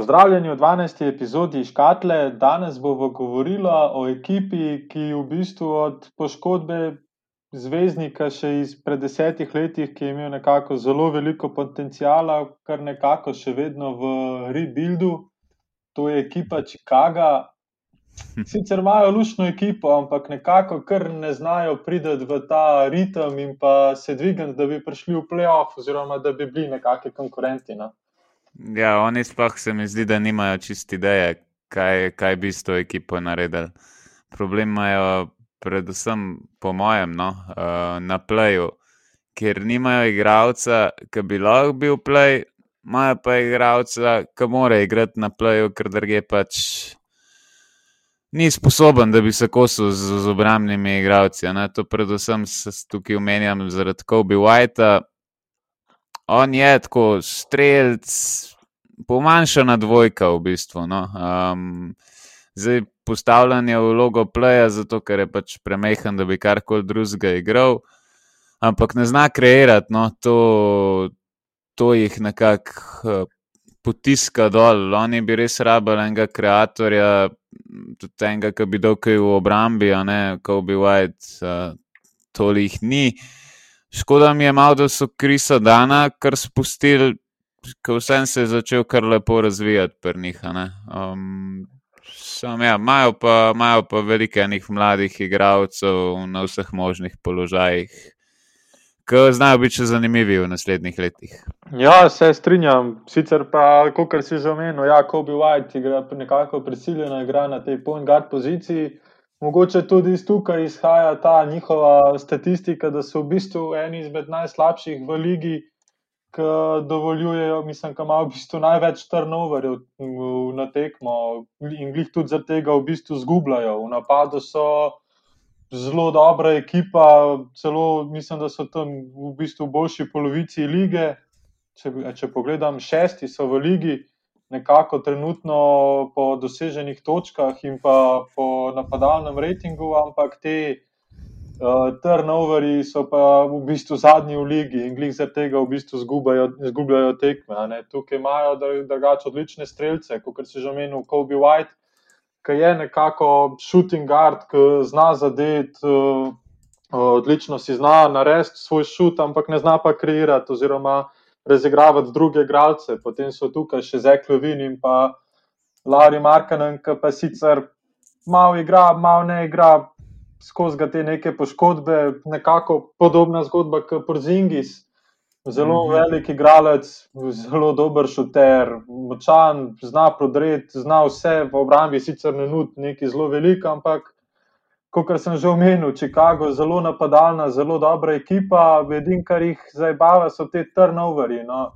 Pozdravljeni v 12. epizodi Škatle. Danes bomo govorili o ekipi, ki v bistvu od poškodbe zvezdnika še izpred desetih letih, ki je imel nekako zelo veliko potencijala, kar nekako še vedno v rebuildu. To je ekipa Chicaga. Sicer imajo lušno ekipo, ampak nekako kar ne znajo priti v ta ritem in pa se dvigati, da bi prišli v playoff, oziroma da bi bili nekakšni konkurenti. No? Ja, oni sploh se mi zdi, da nimajo čist ideje, kaj, kaj bi s to ekipo naredili. Problem imajo, predvsem, po mojem, no, uh, na playu, ker nimajo igralca, ki bi lahko bil play, imajo pa igralca, ki mora igrati na playu, ker druge pač. Ni sposoben, da bi se kosil z, z obrambnimi igralci. To predvsem se tukaj omenjam zaradi Kobe Whitea, on je tako streljc, pomanjšana dvojka v bistvu. No. Um, zdaj postavljanje v logo playa, zato ker je pač premehen, da bi karkoli drugega igral, ampak ne zna kreirati, no, to, to jih nekako uh, potiska dol. Oni bi res rabili enega ustvarjalca, tudi enega, ki bi dal kaj v obrambi, a ne, kot bi White, uh, toliko jih ni. Škoda mi je malo, da so Krisa Dana kar spustili, ker vsem se je začel kar lepo razvijati pri njih. Um, ja, imajo pa, pa veliko enih mladih igralcev na vseh možnih položajih. Ko znajo biti še zanimivi v naslednjih letih. Ja, se strinjam. Sicer pa, kot si že omenil, ja, Kobe White igra nekako prisiljeno, igra na tej point guard poziciji. Mogoče tudi iz tukaj izhaja ta njihova statistika, da so v bistvu eni izmed najslabših v ligi, ki dovoljujejo, mislim, da imajo v bistvu največ turnoverjev na tekmo in jih tudi zaradi tega v bistvu zgubljajo. V napadu so zelo dobra ekipa, celo mislim, da so tam v bistvu boljši polovici lige. Če, če pogledam, šesti so v ligi nekako trenutno po doseženih točkah in pa po napadalnem rejtingu, ampak te uh, turnoveri so pa v bistvu zadnji v ligi in glih zaradi tega v bistvu izgubljajo tekme. Tukaj imajo drugače odlične streljce, kot se že omenil Kobe White, ki je nekako shooting guard, ki zna zadeti. Uh, Odlično si zna narediti svoj šut, ampak ne zna pa kreirati, oziroma razigravati druge igralce. Potem so tukaj še Zeklevin in pa Lauri Markanen, ki pa sicer malo igra, malo ne igra, skozi te neke poškodbe, nekako podobna zgodba kot Porzingis. Zelo mm -hmm. velik igralec, zelo dober šuter, močan, zna prodreti, zna vse v obrambi, sicer ne nudi neki zelo velik, ampak kot sem že omenil, Chicago je zelo napadalna, zelo dobra ekipa. Edino, kar jih zdaj bava, so te turnoveri. No.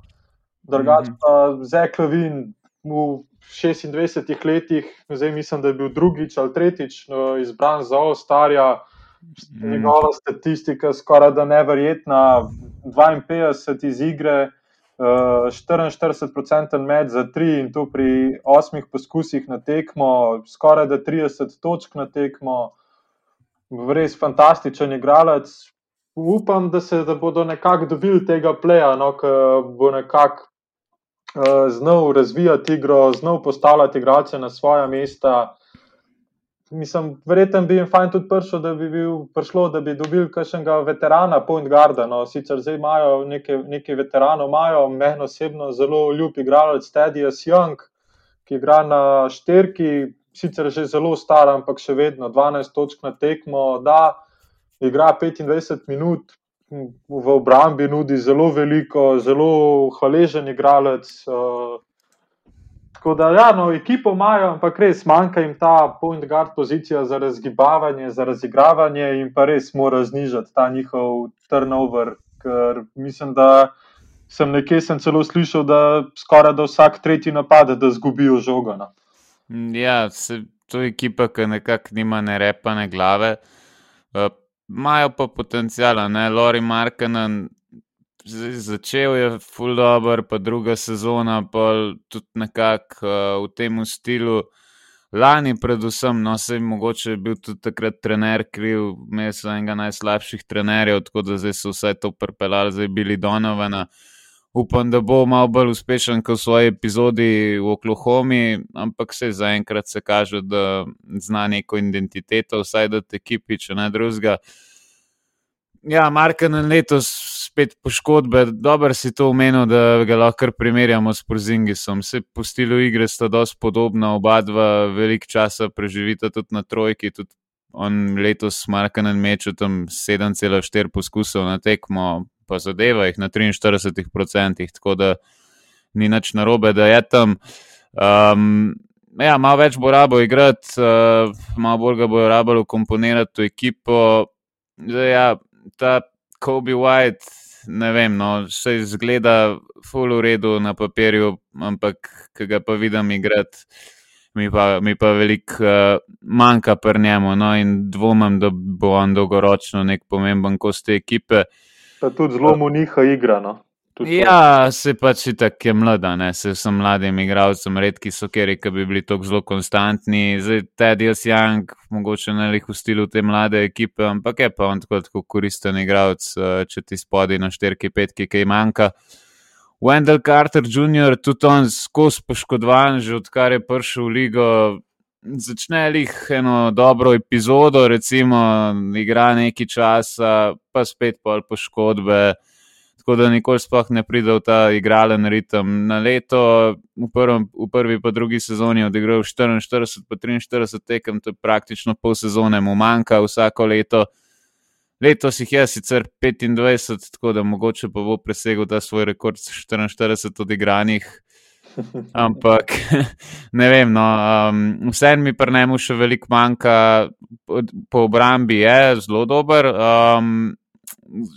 Drugač mhm. pa Zeklovin v 26 letih, zdaj mislim, da je bil drugič ali tretjič no, izbran za Ostarja. Mhm. Njegova statistika je skoraj da neverjetna. 52 iz igre, 44% med za 3 in to pri 8 poskusih na tekmo, skoraj da 30 točk na tekmo res fantastičen igralec. Upam, da se da bodo nekako dobili tega pleja, no, ki bo nekako uh, znal razvijati igro, znal postavljati igralce na svoje mesta. Mislim, verjetno bi jim fajn tudi prišlo, da bi, bil, prišlo, da bi dobili kakšnega veterana, Point Garda. No. Sicer zdaj imajo nekaj veteranov, imajo meni osebno zelo ljub igralec Teddy's Young, ki igra na šterki, sicer že zelo star, ampak še vedno 12 točk na tekmo, da igra 25 minut v obrambi, nudi zelo veliko, zelo hvaležen igralec. Uh, tako da, ja, no, ekipo imajo, ampak res manjka jim ta point guard pozicija za razgibavanje, za razigravanje in pa res mora znižati ta njihov turnover, ker mislim, da. Sem nekje sem celo slišal, da skoraj da vsak tretji napad, da zgubijo žogo. Ja, se, to je ekipa, ki nekako nima ne repa, ne glave. Imajo uh, pa potencijal, ne Lori Markanen. Začel je full dobro, pa druga sezona, pa tudi nekako uh, v tem stilu. Lani, predvsem, no, se je mogoče bil tudi takrat trener kriv, imel sem enega najslabših trenerjev, tako da zdaj so vse to pripeljali, zdaj bili Donovana. Upam, da bo malo bolj uspešen kot v svoji epizodi v Oklahomi, ampak se zaenkrat se kaže, da zna neko identiteto, vsaj da te ekipi, če ne drugega. Ja, Marka na letos spet poškodbe. Dobro si to omenil, da ga lahko primerjamo s Porzingisom. Se po stilu igre sta dosti podobna, oba dva veliko časa preživita tudi na trojki. Tudi on letos Marka na meču tam 7,4 poskusov na tekmo, pa zadeva jih na 43%, tako da ni nič narobe, da je tam. Um, ja, malo več bo rabo igrati, uh, malo bolj ga bo rabo komponirati v ekipo. Zdaj, ja, ta Kobe White, ne vem, no, vse izgleda full v redu na papirju, ampak ki ga pa vidim igrati. Mi pa, mi pa veliko uh, manjka pri njemu, no, in dvomim, da bo on dolgoročno nek pomemben kos te ekipe. Uh, Pa tudi zelo mu njiha igra. No? Ja, se pač tako je mlada, ne? se sem mladim igralcem, redki so keri, ki bi bili tako zelo konstantni. Zdaj, Teddy Young, mogoče ne lih v stilu te mlade ekipe, ampak je pa on tako, tako koristen igralec, eh, če ti spodi na šterki, petki, ki manjka. Wendell Carter Jr., tudi on skozi poškodovan, že odkar je prišel v ligo, začne jih eno dobro epizodo, recimo, igra nekaj časa, pa spet pol poškodbe. Tako da nikoli sploh ne pride v ta igralen ritem. Na leto, v, prvem, v prvi pa drugi sezoni, odigral 44, pa 43 tekem, to je praktično pol sezone, mu manjka vsako leto. Letos jih je sicer 25, tako da mogoče pa bo presegel ta svoj rekord 44 odigranih. Ampak ne vem, no, um, vseeno mi pri njemu še veliko manjka, po obrambi je zelo dober. Um,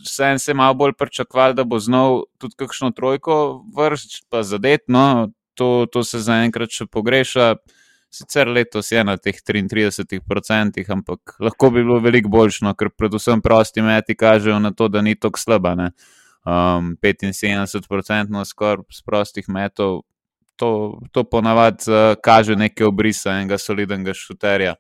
Vseeno se je malo bolj pričakoval, da bo znal tudi kakšno trojko vršiti, pa zadetno, to, to se zaenkrat še pogreša. Sicer letos je na teh 33%, ampak lahko bi bilo veliko boljšno, ker predvsem prosti meti kažejo na to, da ni tako slaba. Um, 75% skoraj z prostih metov to, to ponavadi uh, kaže neke obrise enega solidnega šuterja.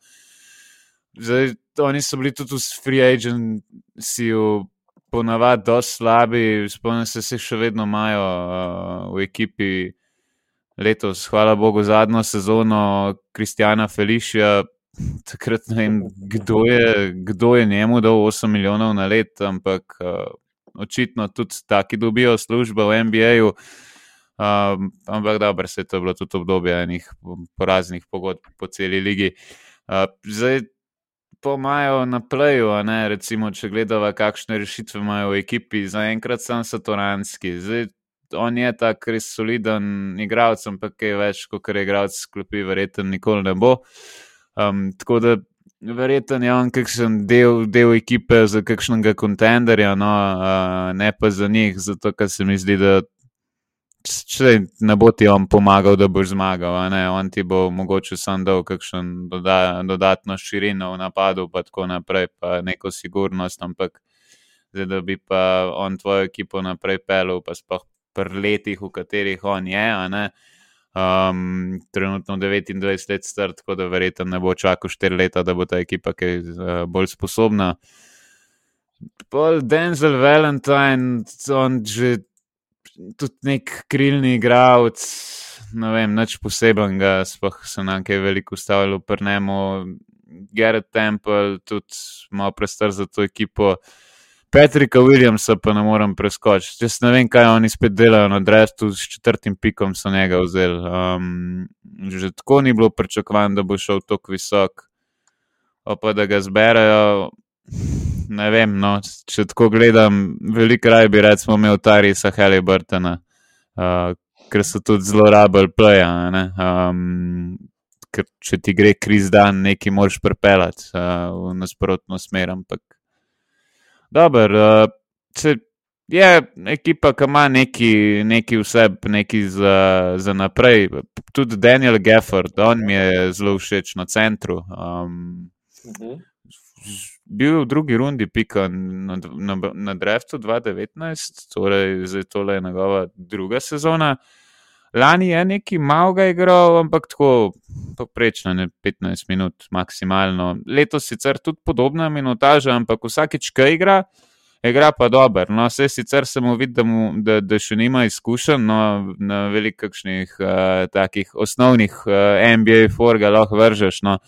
Zdaj, oni so bili tudi v free agencyju, ponavadi dosti slabi, spomnim se, se še vedno imajo uh, v ekipi. Letos, hvala Bogu, zadnjo sezono Kristjana Felicija, takrat ne vem, kdo je, kdo je njemu dal 8 milijonov na let, ampak uh, očitno tudi taki dobijo službo v NBA-ju. Uh, Um, ampak dobro, se je to bilo tudi obdobje enih poraznih pogodb po celi ligi. Uh, zdaj, po maju na pleju, recimo, če gledamo, kakšne rešitve imajo v ekipi, zaenkrat sem satoranski. Zdaj, on je tako res soliden igralec, ampak je več, kot je igralec sklopi, verjetno nikoli ne bo. Um, tako da. Verjetno je on kakšen del, del ekipe za kakšnega kontenderja, no, uh, ne pa za njih, zato ker se mi zdi, da če ne bo ti on pomagal, da boš zmagal, on ti bo mogoče sam dal kakšen doda, dodatno širino v napadu, pa tako naprej, pa neko sigurnost, ampak zdaj, da bi pa on tvojo ekipo naprej pelil, pa sploh pri letih, v katerih on je, um, trenutno 29 let star, tako da verjetno ne bo čakal 4 leta, da bo ta ekipa kaj uh, bolj sposobna. Pol Denzel Valentine, on že tudi nek krilni igralec, ne vem, nič posebenega, sploh se nam kaj veliko ustavilo, prnemo. Gerard Temple, tudi malo prestar za to ekipo. Patrika Williamsa pa ne morem preskočiti. Jaz ne vem, kaj oni spet delajo na drevesu, s četrtim pikom so njega vzeli. Um, že tako ni bilo pričakovano, da bo šel tako visok, pa da ga zberajo ne vem. No, če tako gledam, veliko raje bi recimo imel Tarisa Haliburtona, uh, ker so tudi zelo rabel pleja. Um, ker če ti gre kriz dan, nekaj moraš pripeljati uh, v nasprotno smer. Ampak, dober, uh, je ekipa, ki ima neki, neki vseb, neki za, za naprej. Tudi Daniel Gafford, on mi je zelo všeč na centru. Um, uh mhm. -huh bil je v drugi rundi, pika na, na, na Dreftu 2019, torej zdaj tole je njegova druga sezona. Lani je neki malega igral, ampak tako poprečno, ne 15 minut, maksimalno. Letos sicer tudi podobna minutaža, ampak vsakeč, ki igra, igra pa dober. No, vse sicer sem videl, da, da, da še nima izkušenj no, na velikih uh, takih osnovnih uh, NBA forga lahko vržeš. No.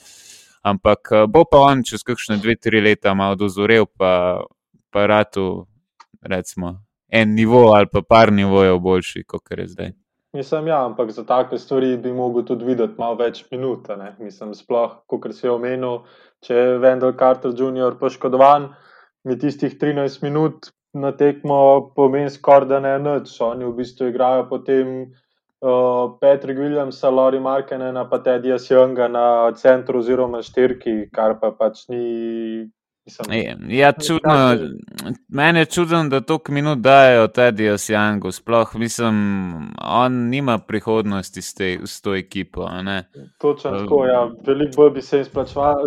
Ampak uh, bo pa on čez kakšne dve, tri leta malo dozorel, pa, pa ratu, recimo, en nivo ali pa par nivojev boljši, kot je zdaj. Mislim, ja, ampak za take stvari bi mogel tudi videti malo več minut. Mislim, sploh, kot si omenil, če je Vendel Carter Jr. poškodovan, mi tistih 13 minut na tekmo pomeni skoraj da ne noč. Oni v bistvu igrajo potem uh, Patrick Williams, Lori Markene, pa Teddy Younga na centru oziroma štirki, kar pa pač ni. Ja, čudno. Mene je čudno, da toliko minut dajo Teddy Youngu. Sploh mislim, on nima prihodnosti s, te, s to ekipo. Točno tako, ja. Veliko bolj bi se jim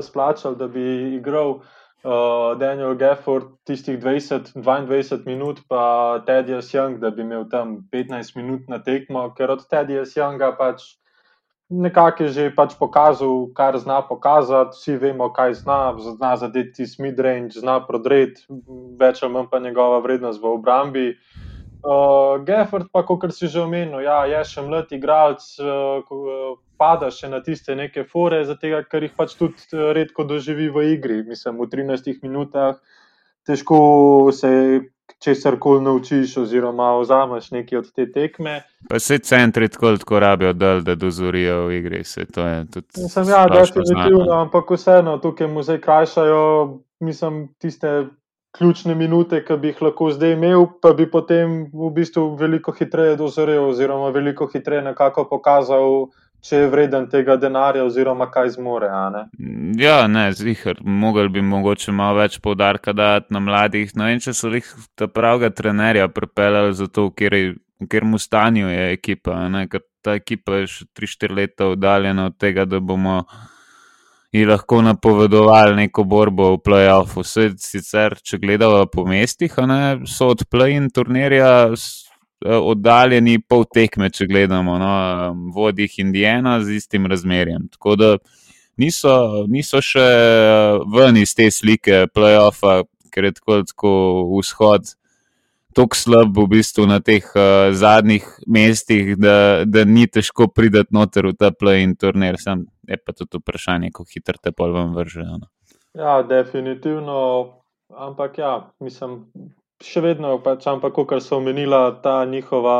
splačal, da bi igral uh, Daniel Gafford tistih 20-22 minut, pa Teddy Young, da bi imel tam 15 minut na tekmo, ker od Teddy Younga pač nekako je že pač pokazal, kar zna pokazati, vsi vemo, kaj zna, zna zadeti smidrange, zna prodreti, več ali manj pa njegova vrednost v obrambi. Uh, Gafford, pa kot si že omenil, ja, je še mlad igralec, uh, pada še na tiste neke fore, zato ker jih pač tudi redko doživi v igri. Mislim, v 13 minutah težko se česar koli naučiš, oziroma vzameš nekaj od te tekme. Pa se centri tako, tako rabijo, da, da dozorijo v igri. Se, Sem ja, definitivno, ampak vseeno tukaj mu zdaj krajšajo, mislim, tiste ključne minute, ki bi jih lahko zdaj imel, pa bi potem v bistvu veliko hitreje dozorel, oziroma veliko hitreje nekako pokazal, če je vreden tega denarja, oziroma kaj zmore. Ne? Ja, ne, zihar, mogel bi mogoče malo več poudarka dati na mladih. Ne vem, če so jih ta pravega trenerja pripeljali za to, v katerem stanju je ekipa. Ker ta ekipa je še 3-4 leta oddaljena od tega, da bomo in lahko napovedovali neko borbo v playoffu. Sicer, če gledamo po mestih, ne, so od play-in turnirja oddaljeni pol tekme, če gledamo, no, vodih Indijana z istim razmerjem. Tako da niso, niso še eh, ven iz te slike playoffa, ker je tako, tako vzhod tako slab v bistvu na teh uh, zadnjih mestih, da, da ni težko priti noter v ta play-in turnir. Sam je pa tudi vprašanje, kako hitro te pol vam vržejo. No. Ja, definitivno. Ampak ja, mislim, še vedno pač, ampak, kar so omenila, ta njihova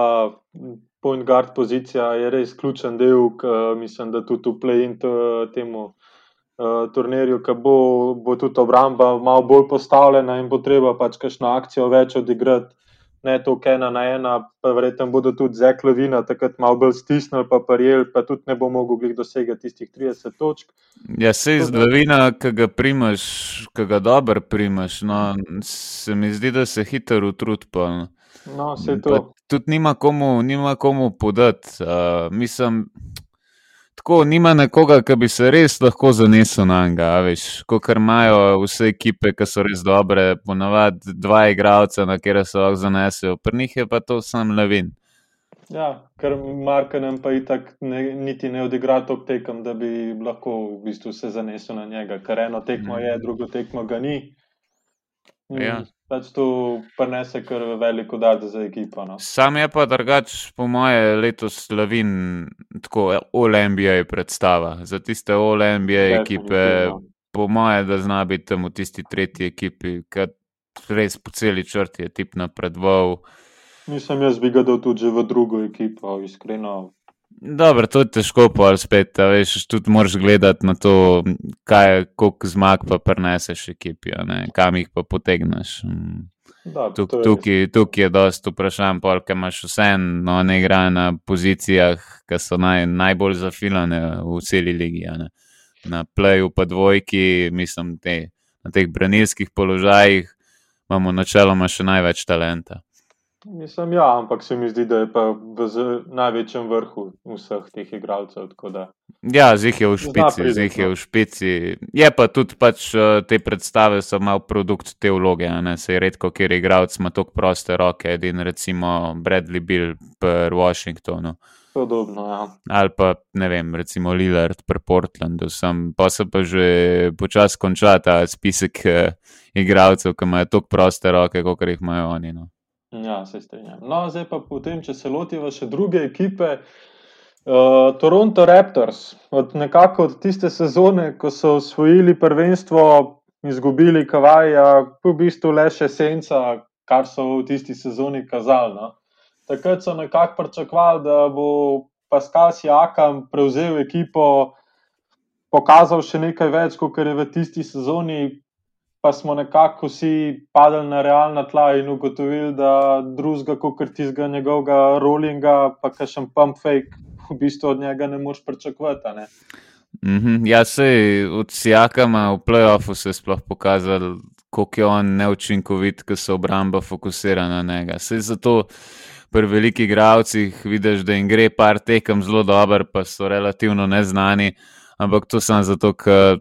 point guard pozicija je res ključen del, k, mislim, da tudi v play-in temu. Uh, turnirju, ki bo, bo tudi obramba malo bolj postavljena in bo treba pač kakšno akcijo več odigrati ne toliko ena na ena, pa verjetno bodo tudi zeklovina takrat malo bolj stisnili, pa prijel, pa tudi ne bo mogel dosegati tistih 30 točk. Ja, se iz glavina, ki ga primaš, ki ga dobro primaš, no, se mi zdi, da se hitro utrud. No, se to. Tudi nima komu, nima komu podati. Uh, mislim, tako nima nekoga, ki bi se res lahko zanesel na njega. Veš, kot imajo vse ekipe, ki so res dobre, ponovadi dva igralca, na kere se lahko zanesejo, pri njih je pa to sam levin. Ja, ker Markanem pa itak ne, niti ne odigra tok tekem, da bi lahko v bistvu se zanesel na njega, ker eno tekmo je, mhm. drugo tekmo ga ni. Ja. Pač to prenese kar veliko dati za ekipo. No. Sam je pa drugač, po moje, letos Slavin, tako OLMBA predstava. Za tiste OLMBA ekipe, po moje, da zna biti tam v tisti tretji ekipi, ker res po celi črti je tip napredval. Nisem jaz bi ga dal tudi v drugo ekipo, iskreno. Dobro, to je težko, pa spet, veš, tudi moraš gledati na to, kaj, koliko zmag pa preneseš ekipi, kam jih pa potegneš. Mm. Tuk, tukaj, tukaj je dosta vprašanj, ker imaš vse no, ne igra na pozicijah, ki so naj, najbolj zafilane v celi ligi. Na pleju pa dvojki, mislim, te, na teh branilskih položajih imamo načeloma še največ talenta. Mislim, ja, ampak se mi zdi, da je pa v največjem vrhu vseh teh igralcev. Ja, zih je v špici, zih je v špici. Je pa tudi pač eh, te predstave, so malo produkt te vloge. Se je redko, ker igralec ima tako proste roke, edin recimo Bradley Bill v Washingtonu. Podobno, ja. Ali pa ne vem, recimo Lillard pri Portlandu, sem, pa se pa že počasi konča ta spisek eh, igralcev, ki imajo tako proste roke, kot jih imajo oni. No. Ja, se strinjam. No, zdaj pa potem, če se lotiva še druge ekipe. Uh, Toronto Raptors, od nekako od tiste sezone, ko so osvojili prvenstvo, izgubili Kavaj, v bistvu le še senca, kar so v tisti sezoni kazali. No. Takrat so nekako pričakovali, da bo Pascal Siakam prevzel ekipo, pokazal še nekaj več, kot je v tisti sezoni. Pa smo nekako vsi padli na realna tla in ugotovili, da drugega, kot tistega njegovega rollinga, pa še en pump fake, v bistvu od njega ne moreš pričakovati. Ne? Mm -hmm. Ja, se je od Siakama v playoffu se sploh pokazal, kako je on neučinkovit, ker se obramba fokusira na njega. Se zato pri velikih igravcih vidiš, da jim gre par tekem zelo dobro, pa so relativno neznani, ampak to samo zato, ker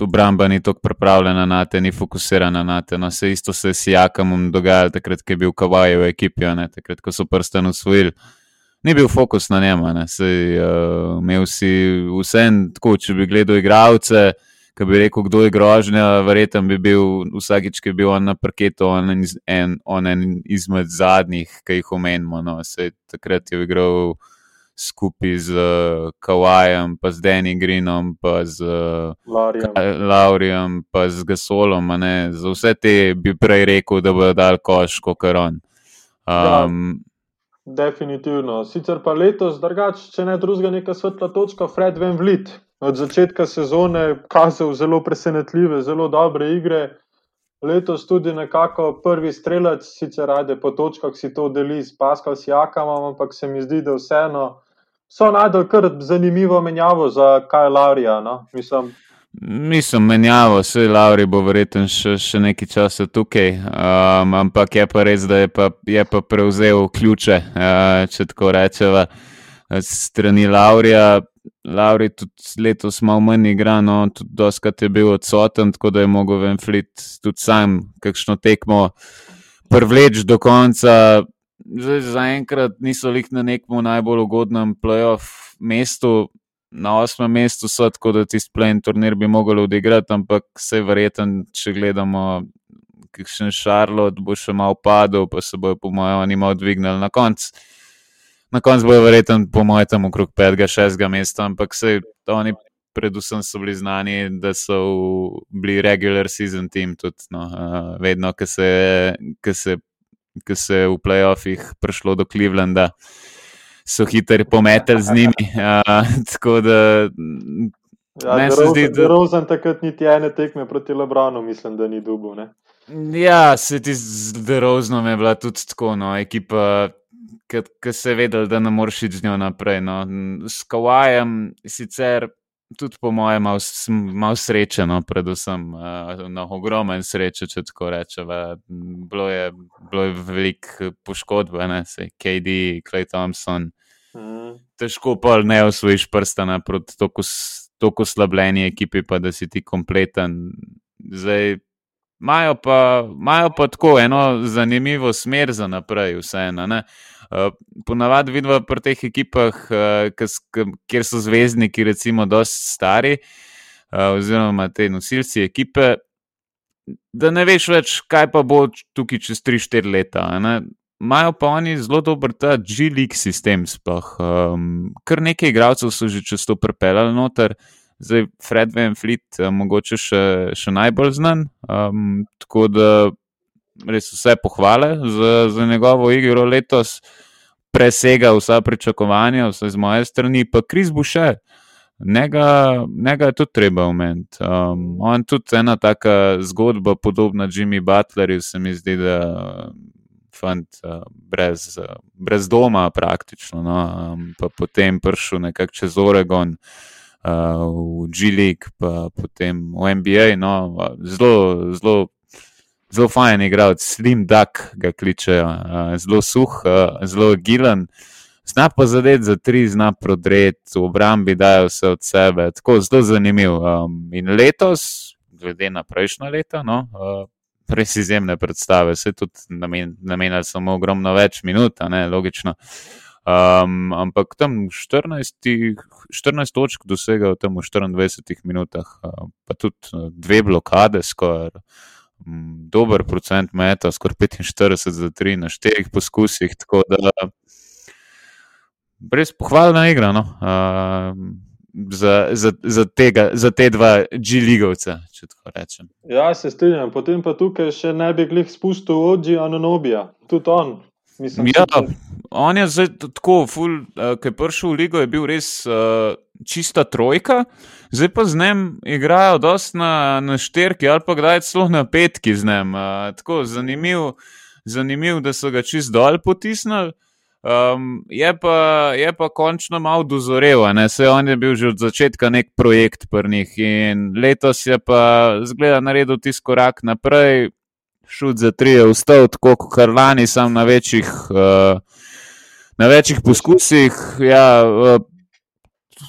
obramba ni tako pripravljena na te, ni fokusirana na te. No, se isto se je Siakamom dogajalo takrat, ko je bil Kawaii v ekipi, ne, takrat, ko so prsten usvojili ni bil fokus na njem. Sej, uh, imel si vse, tako če bi gledal igravce, ki bi rekel, kdo je grožnja, verjetno bi bil vsakič, ki bi bil on na parketu, on en, en, on en izmed zadnjih, ki jih omenimo. No. Sej, takrat je igral. Skupaj z uh, Kawajem, pa z Danny Greenom, pa z uh, Laurijem, pa z Gasolom. Za vse te bi prej rekel, da bo dal koš, kot je on. Um, Definitivno. Sicer pa letos, drugač, če ne drugega, neka svetla točka, Fred Van Vliet. Od začetka sezone kazal zelo presenetljive, zelo dobre igre. Letos tudi nekako prvi strelec, sicer rade po točkah si to deli s Pascal Sijakam, ampak se mi zdi, da vseeno so najdel kar zanimivo menjavo za Kaj Laurija. No? Mislim, Nisem menjal, vse Lauri bo verjetno še, še nekaj časa tukaj, um, ampak je pa res, da je pa, je pa prevzel ključe, uh, če tako rečeva, strani Laurija. Lauri tudi letos malo manj igra, no, tudi doskrat je bil odsoten, tako da je mogel Venflit tudi sam kakšno tekmo privleč do konca. Zdaj, zaenkrat niso lik na nekem najbolj ugodnem playoff mestu, na osmem mestu so, tako da tisti plen turnir bi mogel odigrati, ampak vse verjeten, če gledamo, kakšen Šarlot bo še malo padel, pa se bojo, po mojem, oni malo dvignili na konc. Na koncu bojo verjeten, po mojem, tam okrog 5-6 mesta, ampak vse oni. Predvsem so bili znani, da so bili regular season team, tudi no, uh, vedno, ko se, se, se je v playoffih prišlo do Clevelanda, so hitri pometali z njimi. Uh, tako da. Ja, Meni se zdi, da Rozen takrat niti ene tekme proti Lebranu, mislim, da ni dubo. Ja, se ti zdi, Rozno je bila tudi tako, no, ekipa, ki se je vedela, da ne moreš iti z njo naprej. No. S Kawajem sicer tudi po mojem, malo mal srečeno, predvsem uh, no, ogromen sreče, če tako rečemo. Bilo je, bilo je veliko poškodb, ne se, KD, Clay Thompson. Mm. Težko pa ne osvojiš prstana proti tako slabljeni ekipi, pa da si ti kompleten. Zdaj, imajo pa, pa tako eno zanimivo smer za naprej, vseeno. Uh, ponavadi vidimo pri teh ekipah, uh, kjer so zvezdniki, recimo, dosti stari, uh, oziroma te nosilci ekipe, da ne veš več, kaj pa bo tukaj čez 3-4 leta. Imajo pa oni zelo dober ta G-League sistem. Um, kar nekaj igralcev so že čez to pripeljali noter. Zdaj, Fred Van Fleet, mogoče še, še najbolj znan. Um, tako da res vse pohvale za, za njegovo igro letos, presega vsa pričakovanja, vse z moje strani, pa Kris bo še. Njega, njega je tudi treba omeniti. Um, on tudi ena taka zgodba, podobna Jimmy Butlerju, se mi zdi, da je fant uh, brez, uh, brez doma, praktično. No? Um, pa potem prišel nekako čez Oregon. Uh, v G-League, pa potem v NBA, no, zelo, zelo zelo fajn igralec, Slim Duck ga kličejo, uh, zelo suh, uh, zelo gilen. Zna pa zadeti za tri, zna prodreti, v obrambi dajo vse od sebe, tako zelo zanimiv. Um, in letos, glede na prejšnja leta, no, uh, res izjemne predstave, se tudi namen, namenjali samo ogromno več minut, ne, logično. Um, ampak tam 14, 14 točk dosegal tam v 24 minutah, uh, pa tudi dve blokade, skoraj dober procent meta, skoraj 45 za 3 na 4 poskusih. Tako da brez pohvalna igra. No? Uh, za, za, za, tega, za te dva G-ligovca, če tako rečem. Ja, se strinjam. Potem pa tukaj še ne bi glih spustil Oji Anonobija, tudi on. Mislim, ja, tudi... on je zdaj tako, ful, uh, ki je prišel v ligo, je bil res uh, čista trojka, zdaj pa z njim igrajo dosti na, na šterki ali pa kdaj celo na petki z njim. Uh, tako zanimiv, zanimiv, da so ga čist dol potisnili. Um, je, pa, je pa končno malo dozorel, se on je bil že od začetka nek projekt prnih in letos je pa zgleda naredil tisti korak naprej, šut za tri je vstal, tako kot lani, sam na večjih, uh, na večjih poskusih. Ja, uh,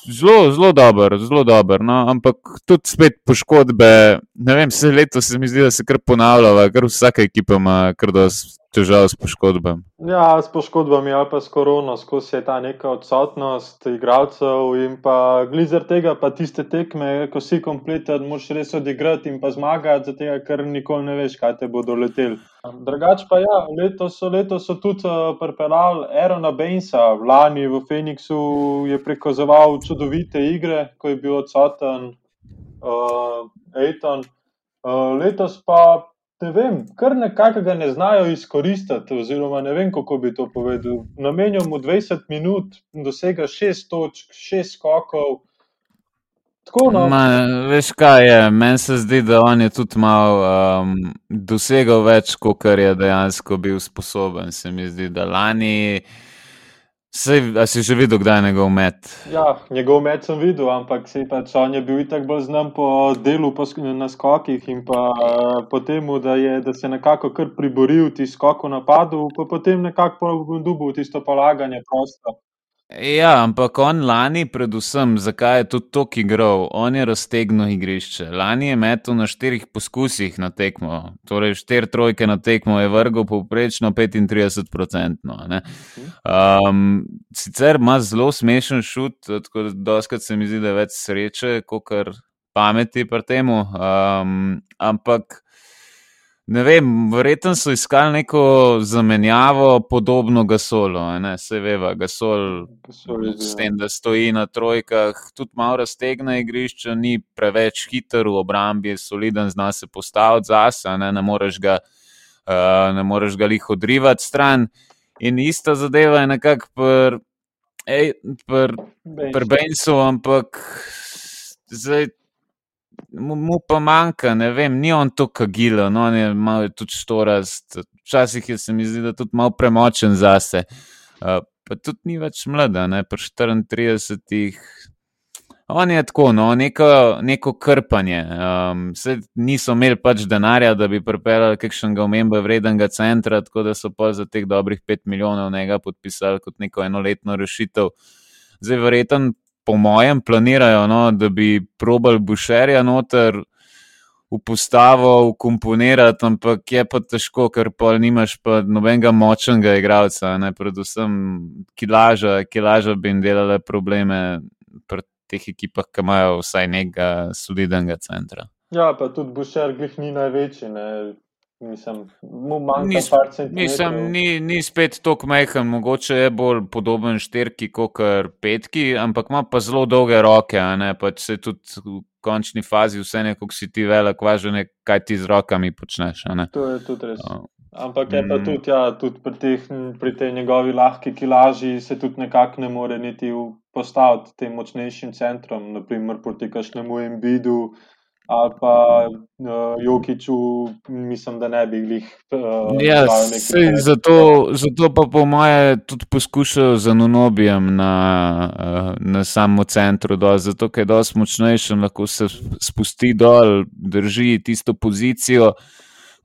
zelo, zelo dober, zelo dober. No? Ampak tudi spet poškodbe. Ne vem, vse leto se mi zdi, da se kar ponavlja, ker vsaka ekipa ima kar dosti težav s poškodbami. Ja, s poškodbami ali pa s korono, skozi je ta neka odsotnost igralcev in pa glizer tega, pa tiste tekme, ko si kompleten, moš res odigrati in pa zmagati, zato ker nikoli ne veš, kaj te bodo leteli. Drugač pa ja, letos so, leto so tudi uh, pripeljali Aerona Bainsa, lani v Phoenixu je prikazoval čudovite igre, ko je bil odsoten uh, Aiton. Uh, letos pa ne vem, kar nekako ga ne znajo izkoristiti, oziroma ne vem, kako bi to povedal. Namenjamo mu 20 minut, dosega 6 točk, 6 skokov. No. Ma, veš kaj je, meni se zdi, da on je tudi malo um, dosegal več, kot je dejansko bil sposoben. Se mi zdi, da lani. Sej, a si že videl, kdaj je njegov met? Ja, njegov met sem videl, ampak se pač on je bil itak bolj znan po delu po na skokih in pa uh, po tem, da, da se je nekako kar priboril ti skok v napadu, pa potem nekako dobil tisto polaganje prosto. Ja, ampak on lani, predvsem, zakaj je tudi to igral, on je raztegnil igrišče. Lani je metel na štirih poskusih na tekmo, torej štiri trojke na tekmo je vrgel povprečno 35%. Um, sicer ima zelo smešen šut, tako da doskrat se mi zdi, da je več sreče, kot kar pameti pri tem. Um, ampak. Ne vem, verjetno so iskali neko zamenjavo, podobno Gasolu. Se veva, Gasol, Gasol s tem, da stoji na trojkah, tudi malo raztegne igrišče, ni preveč hiter v obrambi, je soliden, zna se postaviti zase, ne, ne moreš ga, uh, ne moreš ga lih odrivati stran. In ista zadeva je nekako pri pr, pr Bensu, ampak zdaj mu, mu pa manjka, ne vem, ni on to kagilo, no, on je malo tudi štorast. Včasih je se mi zdi, da je tudi malo premočen zase. Uh, pa tudi ni več mlada, ne pa 34. On je tako, no, neko, neko krpanje. Um, niso imeli pač denarja, da bi pripeljali kakšnega omembe vrednega centra, tako da so pa za teh dobrih 5 milijonov njega podpisali kot neko enoletno rešitev. Zdaj, verjetno po mojem, planirajo, no, da bi probal Bušerja noter v postavo, ukomponirati, ampak je pa težko, ker pa nimaš pa nobenega močnega igralca, ne predvsem kilaža, kilaža bi jim delale probleme pri teh ekipah, ki imajo vsaj nekega solidnega centra. Ja, pa tudi Bušer, glih ni največji. Ne. Mislim, mislim ni, ni spet tako majhen, mogoče je bolj podoben šterki kot petki, ampak ima pa zelo dolge roke. Pač se tudi v končni fazi vse neko si ti velik, važno je, kaj ti z rokami počneš. To je tudi res. Ampak je pa mm. tudi, ja, tudi pri, teh, pri tej njegovi lahki kilaži se tudi nekako ne more niti postaviti tem močnejšim centrom, naprimer proti kašnemu embidu ali pa uh, Jokiču, mislim, da ne bi jih uh, ja, videl. Zato, zato pa po moje tudi poskušajo z Nunobijem na, uh, na samem centru, dol, zato ker je dosti močnejši lahko se spusti dol, drži tisto pozicijo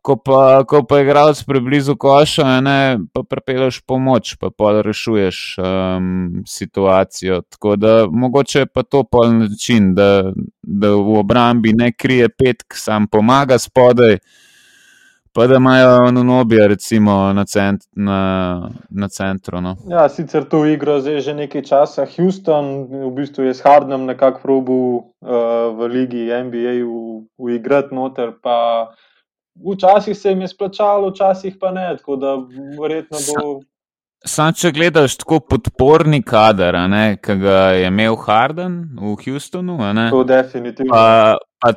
ko pa, ko pa igralec preblizu koša, ne, pa prepeleš pomoč, pa rešuješ um, situacijo. Tako da mogoče je pa to pol način, da, da v obrambi ne krije petk, sam pomaga spodaj. Pa da imajo nobija, recimo na, cent, na, na centru. No. Ja, sicer to igro zdaj že nekaj časa. Houston v bistvu je s Hardom nekako probil uh, v ligi NBA uigrati noter. Pa včasih se jim je splačalo, včasih pa ne. Tako da verjetno bo. Sam, če gledaš tako podporni kader, ki ga je imel Harden v Houstonu, to definitivno. Pa, pa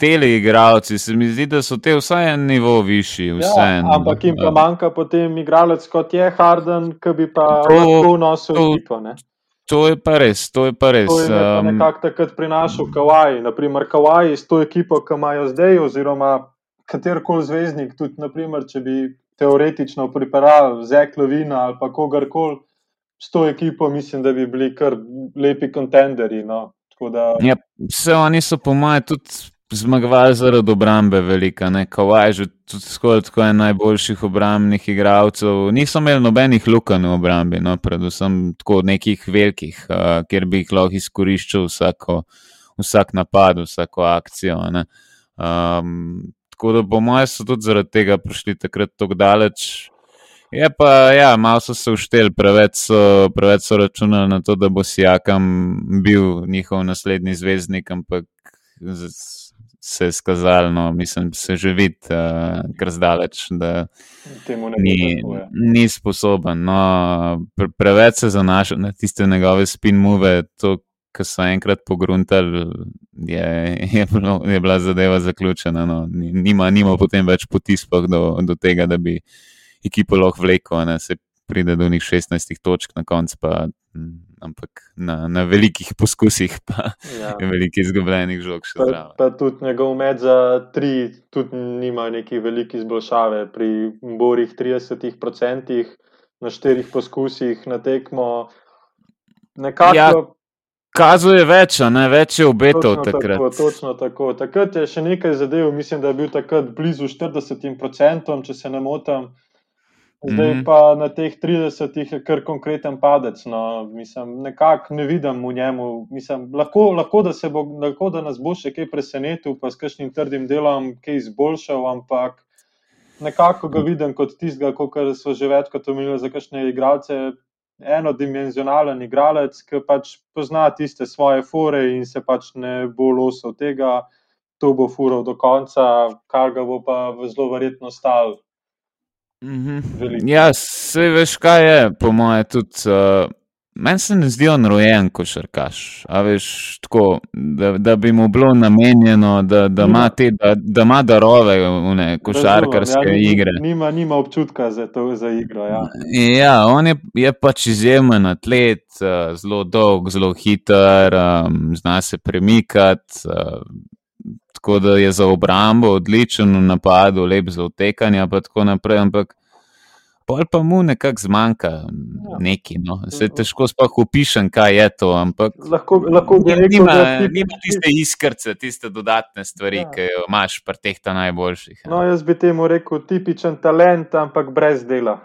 teleigravci, se mi zdi, da so te vsaj en nivo višji. Ja, ampak jim pa manjka potem igralec kot je Harden, ki bi pa lahko nosil ekipo. To je pa res, to je pa res. To je nekako takrat prinašal Kawaj. Naprimer, Kawaj s to ekipo, ki imajo zdaj, oziroma katerkoli zvezdnik, tudi naprimer, če bi teoretično pripeljal Zeklovina ali pa kogarkoli s to ekipo, mislim, da bi bili kar lepi kontenderi. No. Da... Ja, vse oni so, po mojem, tudi zmagovali zaradi obrambe, velika, ne kavaj, že tudi skoraj tako en najboljših obrambnih igralcev. Niso imeli nobenih lukenj v obrambi, no, predvsem tako nekih velikih, uh, kjer bi jih lahko izkoriščal vsako, vsak napad, vsako akcijo. Um, tako da, po mojem, so tudi zaradi tega prišli takrat tako daleč. Je pa, ja, malo so se ušteli, preveč so, preveč so računali na to, da bo Sijakam bil njihov naslednji zvezdnik, ampak se je skazalo, no, mislim, se že vidi, uh, kar zdaleč, da ni, ja. ni sposoben. No, pre, preveč se zanaša na tiste njegove spin-move. Ko so enkrat pogruntali, je, je, bilo, je bila zadeva zaključena. No. Nima, nima potem več poti do, do tega, da bi ekipo lahko vlekel, da se pride do njih 16 točk, na koncu pa ampak na, na velikih poskusih, pa ja. velikih izgubljenih žog. Pa, pa tudi njegov med za tri, tudi nima neki veliki izboljšave. Pri borih 30% na štirih poskusih na tekmo. Nekako, ja. Kazuje več, ne več je obetov takrat. Tako, točno tako. Takrat je še nekaj zadev, mislim, da je bil takrat blizu 40%, če se ne motim. Zdaj mm -hmm. pa na teh 30 je kar konkreten padec. No. Mislim, nekako ne vidim v njemu. Mislim, lahko, lahko, da bo, lahko, da nas bo še kaj presenetil, pa s kakšnim trdim delom kaj izboljšal, ampak nekako ga vidim kot tistega, kot so že večkrat omenili za kakšne igralce. Enodimenzionalen igralec, ki pač pozna tiste svoje fore in se pač ne bo losil tega, to bo furo do konca, kar ga bo pa zelo verjetno stal Mhm. Ja, vse veš, kaj je, po mojem, tudi. Uh, Meni se ne zdi on rojen košarkaš, veš, tako, da, da bi mu bilo namenjeno, da, da, ima, te, da, da ima darove v košarkarske ja, igre. Nima, nima občutka za to za igro. Ja, ja on je, je pač izjemen atlet, uh, zelo dolg, zelo hiter, zna se premikati. Uh, tako da je za obrambo odličen v napadu, lep za utekanje, in tako naprej. Ampak pol pa mu nekako zmanjka ja. neki. No. Se težko sploh opišem, kaj je to. Ampak lahko, lahko rekel, nima, tip, nima tiste iskrce, tiste dodatne stvari, ja. ki jo imaš pri teh ta najboljših. Ja. No, jaz bi temu rekel tipičen talent, ampak brez dela.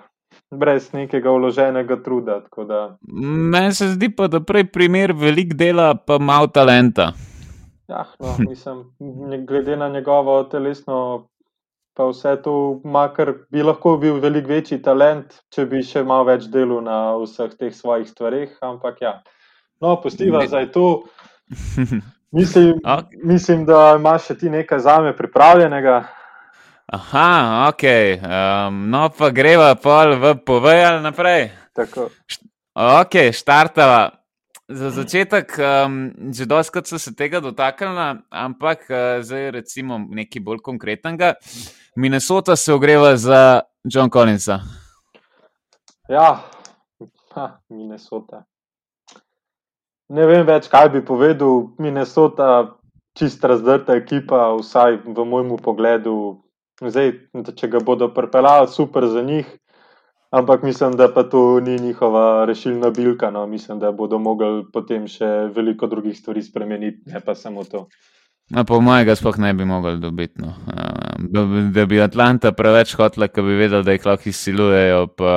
Brez nekega vloženega truda. Meni se zdi pa, da prej primer velik dela, pa malo talenta. Ja, no, mislim, glede na njegovo telesno, pa vse to, makar bi lahko bil veliko večji talent, če bi še malo več delal na vseh teh svojih stvareh. Ampak ja, no, postiva zdaj to. Mislim, okay. mislim, da imaš še ti nekaj za me pripravljenega. Aha, ok. Um, no, pa greva pol v povej naprej. Tako. Ok, štartava. Za začetek, um, že doskrat so se tega dotaknili, ampak uh, zdaj recimo nekaj bolj konkretnega. Minnesota se ogreva za John Collinsa. Ja, ha, Minnesota. Ne vem več, kaj bi povedal. Minnesota, čist razdrta ekipa, vsaj v mojem pogledu. Zdaj, če ga bodo pripeljali, super za njih. Ampak mislim, da pa to ni njihova rešilna bilka. No. Mislim, da bodo mogli potem še veliko drugih stvari spremeniti, ne pa samo to. No, po mojega sploh ne bi mogli dobiti. No. Da bi Atlanta preveč hotela, da bi vedeli, da jih lahko izsilujejo, pa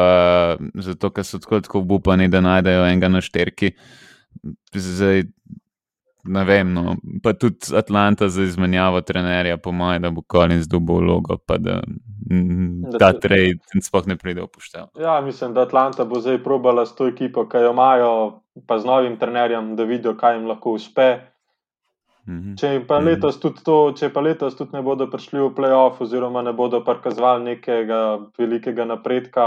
zato, ker so tako, tako upani, da najdejo enega na šterki. Zdaj, ne vem. No. Pa tudi Atlanta za izmenjavo trenerja, po mojem, da bo Collins dobil vlogo, pa da, da ta trade sploh ne pride v poštev. Ja, mislim, da Atlanta bo zdaj probala s to ekipo, ki jo imajo, pa z novim trenerjem, da vidijo, kaj jim lahko uspe. Mhm. Če pa, mhm. to, če pa letos tudi ne bodo prišli v playoff, oziroma ne bodo prikazovali nekega velikega napredka,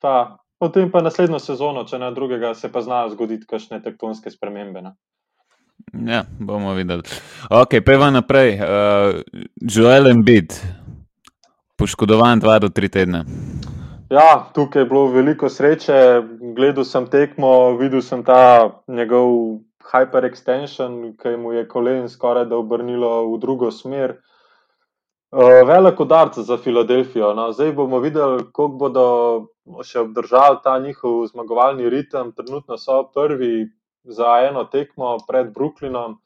pa potem pa naslednjo sezono, če ne drugega, se pa znajo zgoditi kakšne tektonske spremembe. Ne? Ja, bomo videli. Ok, peva naprej. Uh, Joel Embiid, poškodovan dva do tri tedne. Ja, tukaj je bilo veliko sreče. Gledal sem tekmo, videl sem ta njegov hyperextension, ki mu je kolen skoraj da obrnilo v drugo smer. Uh, velik udarc za Filadelfijo. No. Zdaj bomo videli, kako bodo še obdržali ta njihov zmagovalni ritem. Trenutno so prvi, za eno tekmo pred Brooklynom.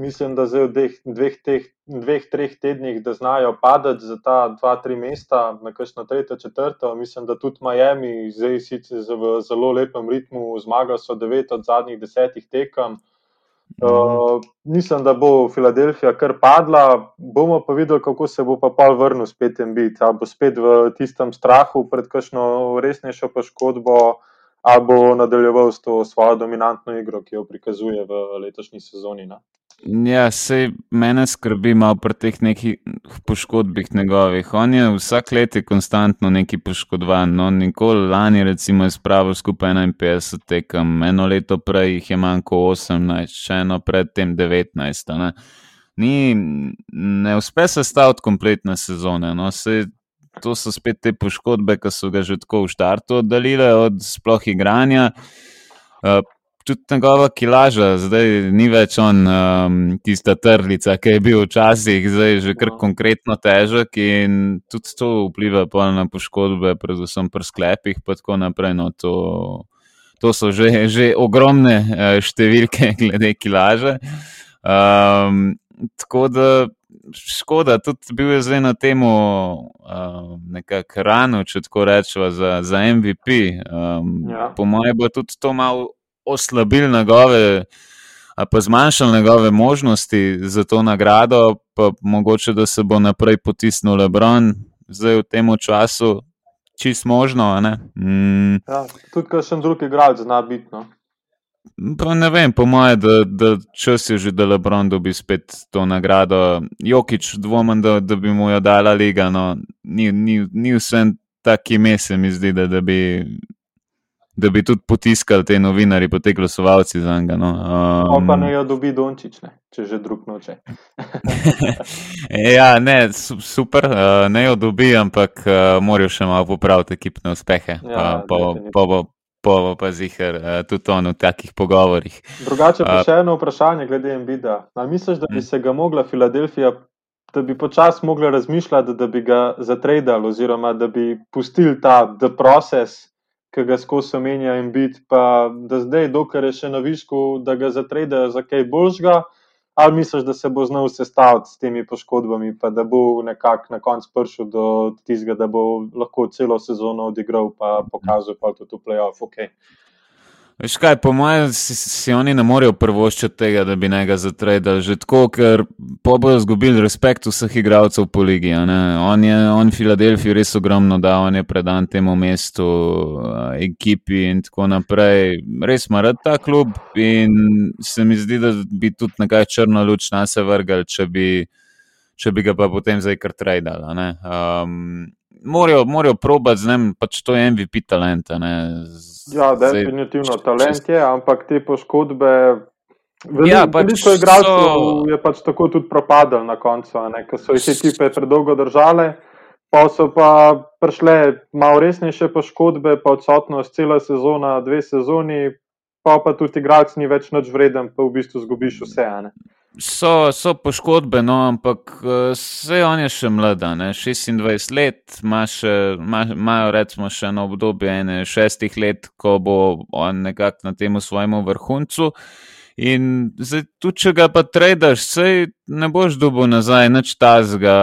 Mislim, da zdaj v dveh, dveh, teh, dveh treh tednih, da znajo padati za ta dva, tri mesta, na kakšno tretjo, četrto. Mislim, da tudi Miami, zdaj sicer v zelo lepem ritmu, zmaga so devet od zadnjih desetih tekem. Uh, mislim, da bo Filadelfija kar padla, bomo pa videli, kako se bo pa pol vrnil spet in biti. Ali bo spet v tistem strahu pred kakšno resnejšo poškodbo, ali bo nadaljeval s to svojo dominantno igro, ki jo prikazuje v letošnji sezoni. Ne? Ja, se mene skrbi malo pri teh nekih poškodbih njegovih. On je vsak let je konstantno neki poškodovan. No, nikoli lani, recimo, je spravil skupaj 51 tekem, eno leto prej jih je manjko 18, še eno predtem 19. Ne? Ni, ne uspe se staviti kompletne sezone. No? Se, to so spet te poškodbe, ki so ga že tako v štartu oddaljile od sploh igranja. Uh, tudi njegova kilaža, zdaj ni več on um, tista trlica, ki je bil včasih, zdaj je že kar konkretno težek in tudi to vpliva na poškodbe, predvsem pri sklepih in tako naprej. No, to, to so že, že ogromne uh, številke glede kilaže. Um, tako da škoda, tudi bil je zdaj na tem uh, nekako rano, če tako rečemo, za, za MVP. Um, ja. Po mojem, bo tudi to malo oslabil njegove, pa zmanjšal njegove možnosti za to nagrado, pa mogoče, da se bo naprej potisnil Lebron, zdaj v tem času, čist možno. Mm. Ja, tudi, kar sem drugi igralec, zna biti. No? Pa ne vem, po mojem, da, da čas je že, da Lebron dobi spet to nagrado. Jokič, dvomim, da, da bi mu jo dala liga. No. Ni, ni, ni vse tako ime, se mi zdi, da, da, bi, da bi tudi potiskali te novinari, pa te glasovalci za njega. No. Um, pa ne jo dobi Dončič, ne, če že drug noče. ja, ne, super, uh, ne jo dobi, ampak uh, morajo še malo popraviti ekipne uspehe. Ja, pa, pa, pa, pa, pa, zihar, uh, tudi on v takih pogovorih. Drugače pa uh, še eno vprašanje glede Mbida. Ali misliš, da bi hm. se ga mogla Filadelfija, da bi počasi mogla razmišljati, da bi ga zatredali, oziroma da bi pustili ta the process, ki ga skozi omenja Mbid, pa da zdaj, dokler je še na višku, da ga zatredajo za kaj božga. Ali misliš, da se bo znal sestaviti s temi poškodbami, pa da bo nekako na koncu prišel do tistega, da bo lahko celo sezono odigral, pa pokazal, pa tudi v playoff? Okay. Veš kaj, po mojem, si, si oni ne morejo prvoščiti tega, da bi njega zatredali. Že tako, ker po bojo izgubili respekt vseh igralcev po ligi. On je on Filadelfiji res ogromno dal, on je predan temu mestu, ekipi in tako naprej. Res ima rad ta klub in se mi zdi, da bi tudi nekaj črno luč na se vrgal, če bi, če bi ga pa potem zdaj kar tradali morajo, morajo probati z njim, pač to je MVP talent. Ja, definitivno Zdaj, talent je, ampak te poškodbe. Veliko ja, pač igralcev so... je pač tako tudi propadlo na koncu, ker so jih ekipe predolgo držale. Pa so pa prišle malo resnejše poškodbe, pa odsotnost cela sezona, dve sezoni, pa pa tudi igralec ni več noč vreden, pa v bistvu zgubiš vse. Ne? So, so poškodbe, no, ampak vse on je še mlada, ne? 26 let, imajo ima, recimo še eno obdobje ene šestih let, ko bo on nekako na tem svojem vrhuncu. In zdaj, tudi če ga pa tradaš, sej ne boš dobil nazaj nič tazga,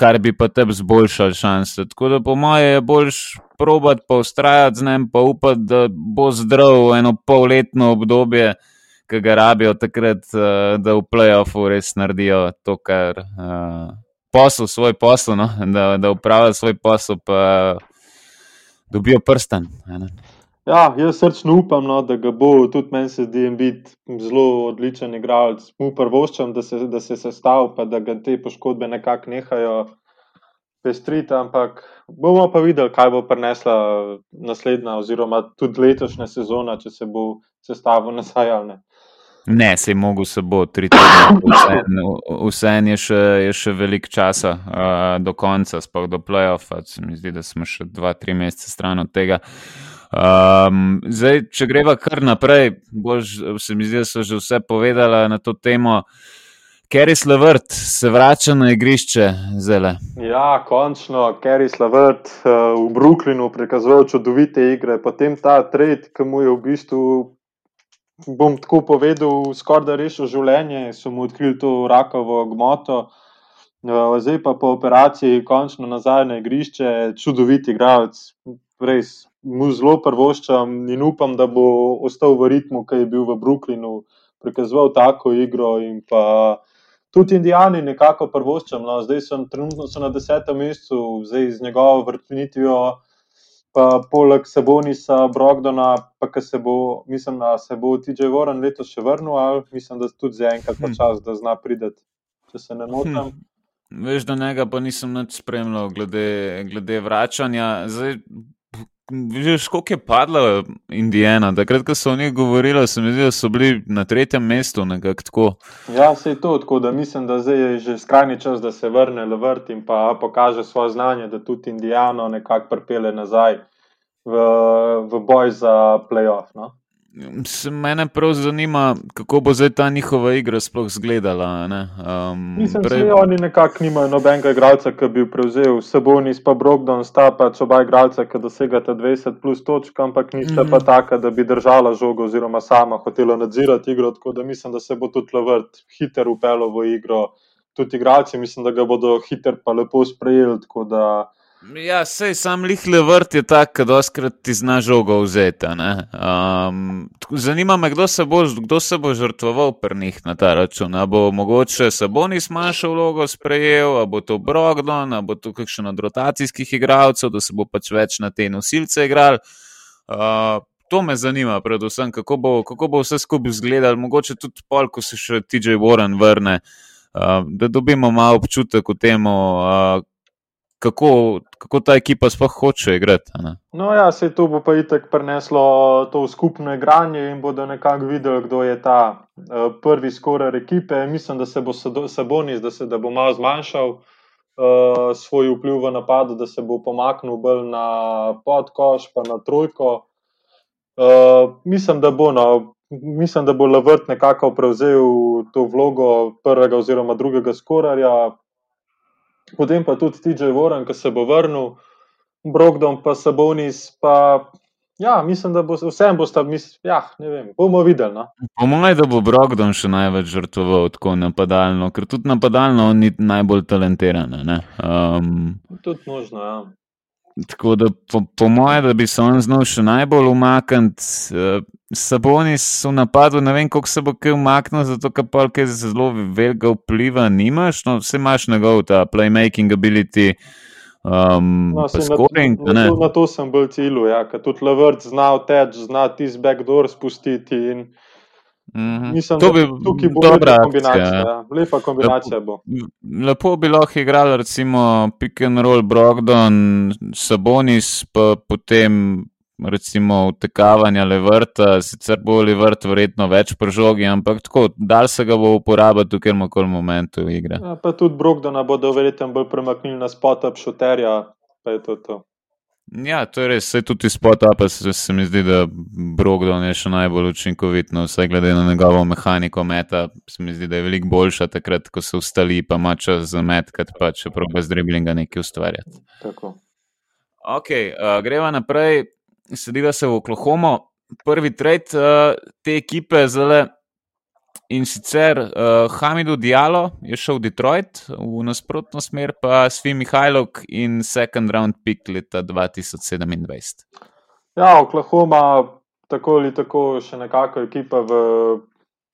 kar bi pa tebi zboljšal šanse. Tako da po moje je boljš probat pa ustrajati z njim, pa upati, da bo zdrav eno polletno obdobje ki ga rabijo takrat, uh, da v playoffu res naredijo to, kar uh, posel, svoj posel, no? da, da upravijo svoj posel, pa dobijo prsten. Ja, jaz srčno upam, no, da ga bo tudi meni se zdi biti zelo odličen igralec. Mu prvoščam, da se, da se sestav, pa da ga te poškodbe nekako nehajo pestriti, ampak bomo pa videli, kaj bo prinesla naslednja oziroma tudi letošnja sezona, če se bo sestavil nazaj ali ne. Ne, se je mogel se bo tri tedne, vse en je še, je še veliko časa uh, do konca, sploh do playoffa. Se mi zdi, da smo še dva, tri mesece stran od tega. Um, zdaj, če greva kar naprej, bož, se mi zdi, da so že vse povedala na to temo. Kerry Slavrt se vrača na igrišče zele. Ja, končno, Kerry Slavrt uh, v Brooklynu prikazoval čudovite igre, potem ta trade, ki mu je v bistvu bom tako povedal, skoraj da rešil življenje, so mu odkrili to rakovo gmoto. Uh, zdaj pa po operaciji, končno nazaj na igrišče, čudovit igralec, res mu zelo prvoščam in upam, da bo ostal v ritmu, ki je bil v Brooklynu, prikazoval tako igro. Tudi Indijani nekako prvoščam, no. zdaj so trenutno so na desetem mestu, zdaj z njegovo vrtnitvijo pa poleg Sebonisa, Brogdona, pa ki se bo, mislim, da se bo TJ Warren letos še vrnil, ali mislim, da tudi za enkrat pa hm. čas, da zna prideti, če se ne motim. Hm. Veš, da njega pa nisem več spremljal, glede, glede vračanja. Zdaj, Veš, koliko je padla Indijana? Takrat, ko so o njih govorili, se mi zdi, da so bili na tretjem mestu. Ja, se je to tako, da mislim, da zdaj je že skrajni čas, da se vrne Levrt in pa pokaže svoje znanje, da tudi Indijano nekako pripele nazaj v, v boj za playoff. No? Se mene prav zanima, kako bo zdaj ta njihova igra sploh izgledala. Um, Mislim, da prej... oni nekako nimajo nobenega igralca, ki bi prevzel Sabonis, pa Brogdon, sta pač oba igralca, ki dosegata 20 plus točk, ampak nista mm -hmm. pa taka, da bi držala žogo oziroma sama hotela nadzirati igro. Tako da mislim, da se bo tudi Levert hiter upelo v igro. Tudi igralci mislim, da ga bodo hiter pa lepo sprejeli. Ja, sej sam lihle vrt je tak, da oskrat ti zna žogo vzeti. Um, zanima me, kdo se, bo, kdo se bo žrtvoval pri njih na ta račun. A bo mogoče Sabonis manjšo vlogo sprejel, a bo to Brogdon, a bo to kakšen od rotacijskih igralcev, da se bo pač več na te nosilce igral. Uh, to me zanima, predvsem, kako bo, kako bo vse skupaj izgledalo, mogoče tudi pol, ko se še TJ Warren vrne, uh, da dobimo malo občutek o tem. Uh, kako, kako ta ekipa sploh hoče igrati. No, ja, se to bo pa itek preneslo to skupno igranje in bodo nekako videli, kdo je ta uh, prvi skoraj ekipe. Mislim, da se bo Sabonis, da se da bo malo zmanjšal uh, svoj vpliv v napadu, da se bo pomaknil bolj na podkoš, pa na trojko. Uh, mislim, da bo. No, Mislim, da bo Lavrt nekako prevzel to vlogo prvega oziroma drugega skorarja, potem pa tudi TJ Warren, ki se bo vrnil, Brogdon, pa Sabonis. Pa, ja, mislim, da bo vsem bo sta, ja, ne vem, bomo videli. No? Po mojem, da bo Brogdon še največ žrtvoval tako napadalno, ker tudi napadalno ni najbolj talentiran. Um, tudi možno, ja. Tako da, po, po mojem, da bi se on znal še najbolj umakniti, uh, Sabonis v napadu, ne vem, kako se bo kaj umaknil, zato ker pa kaj zelo velikega vpliva nimaš. No, vse imaš njegov ta playmaking ability. Um, no, scoring, na, na, to, na to sem bolj cilju, ja, ker tudi Levert zna teč, zna tisti backdoor spustiti. In... -hmm. Mislim, to bi bila dobra kombinacija. Ja. Lepa kombinacija lepo, lepo bi lahko igral, recimo, pick and roll, Brogdon, Sabonis, pa potem recimo utekavanja levrta, sicer bo levrt verjetno več prožogi, ampak tako, dal se ga bo uporabiti v katerem koli momentu igre. Ja, pa tudi Brogdona bodo verjetno bolj premaknili na spot-up šuterja, pa je to to. Ja, to je res, vse tudi spot-up, se, se mi zdi, da Brogdon je še najbolj učinkovit, no, vse glede na njegovo mehaniko meta, se mi zdi, da je veliko boljša takrat, ko se ustali, pa ima čas za met, kad pa če proba z driblinga nekaj ustvarjati. Tako. Ok, uh, greva naprej sediva se v Oklahomo, prvi trend uh, te ekipe zale. In sicer uh, Hamidu Dialo je šel v Detroit, v nasprotno smer pa Svi Mihajlok in second round pick leta 2027. Ja, Oklahoma, tako ali tako, še nekako ekipa v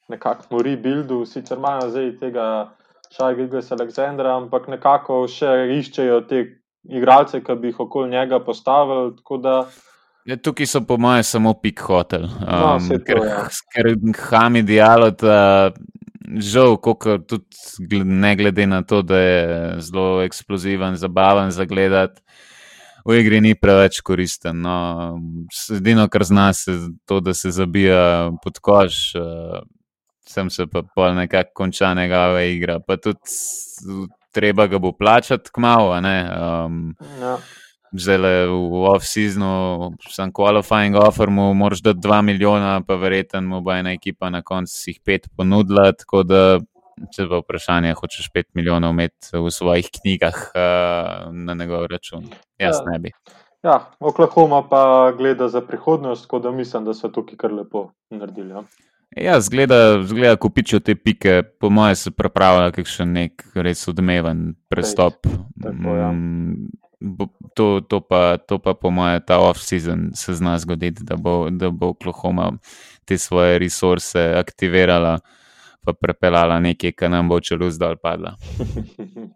nekako rebuildu, sicer imajo zdaj tega Šajgiga Aleksandra, ampak nekako še iščejo te igralce, ki bi jih okoli njega postavili. Ja, tukaj so po mojem samo pik hotel. No, Um, to, ker, ja. ker Hami dialog, žal, koliko tudi ne glede na to, da je zelo eksploziven, zabaven za gledati. V igri ni preveč koristen. No. Edino, kar zna, je to, da se zabija pod koš, uh, sem se pa pol nekako konča njegova igra. Pa tudi treba ga bo plačati kmalo. Um, Ja. Zdaj v off-seasonu, sem qualifying offer, mu moraš dati 2 milijona, pa verjetno mu bo ena ekipa na koncu jih 5 ponudila. Tako da, če pa vprašanje, hočeš 5 milijonov imeti v svojih knjigah uh, na njegov račun. Jaz Ja. ne bi. Ja, Oklahoma pa gleda za prihodnost, tako da mislim, da so tukaj kar lepo naredili. Ja. Ja, zgleda, zgleda kupičijo te pike, po mojem, se pripravlja kakšen nek res odmeven prestop. Tako, ja. To, to, pa, to pa, po mojem, ta off-season se zna zgoditi, da bo, da bo Oklahoma te svoje resurse aktivirala, pa prepeljala nekaj, kar nam bo čelo zdaj padla.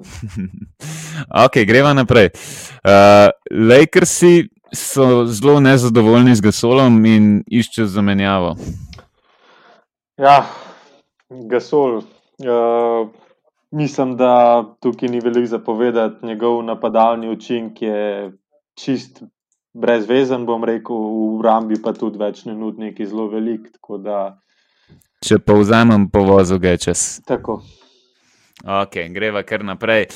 ok, greva naprej. Uh, Lakersi so zelo nezadovoljni z Gasolom in iščejo zamenjavo. Ja, Gasol. Uh, mislim, da tukaj ni veliko zapovedati. Njegov napadalni učinek je čist brezvezen, bom rekel, v Rambi pa tudi več ne nudi neki zelo velik. Da, Če pa vzamem povozu, ga je čez. tako. Ok, greva kar naprej.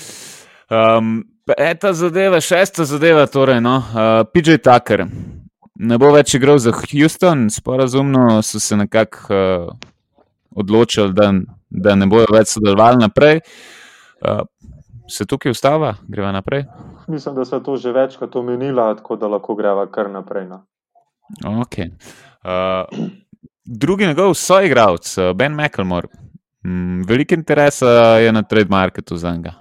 Um, peta zadeva, šesta zadeva, torej, no, uh, PJ Tucker. Ne bo več igral za Houston, sporazumno so se nekako uh, odločili, da, da ne bojo več sodelovali naprej. Uh, se tukaj ustava, greva naprej. Mislim, da so to že večkrat omenila, tako da lahko greva kar naprej. No. Okay. Uh, drugi njegov soigralec, uh, Ben McElmore. Mm, veliko interesa je na trademarketu za njega.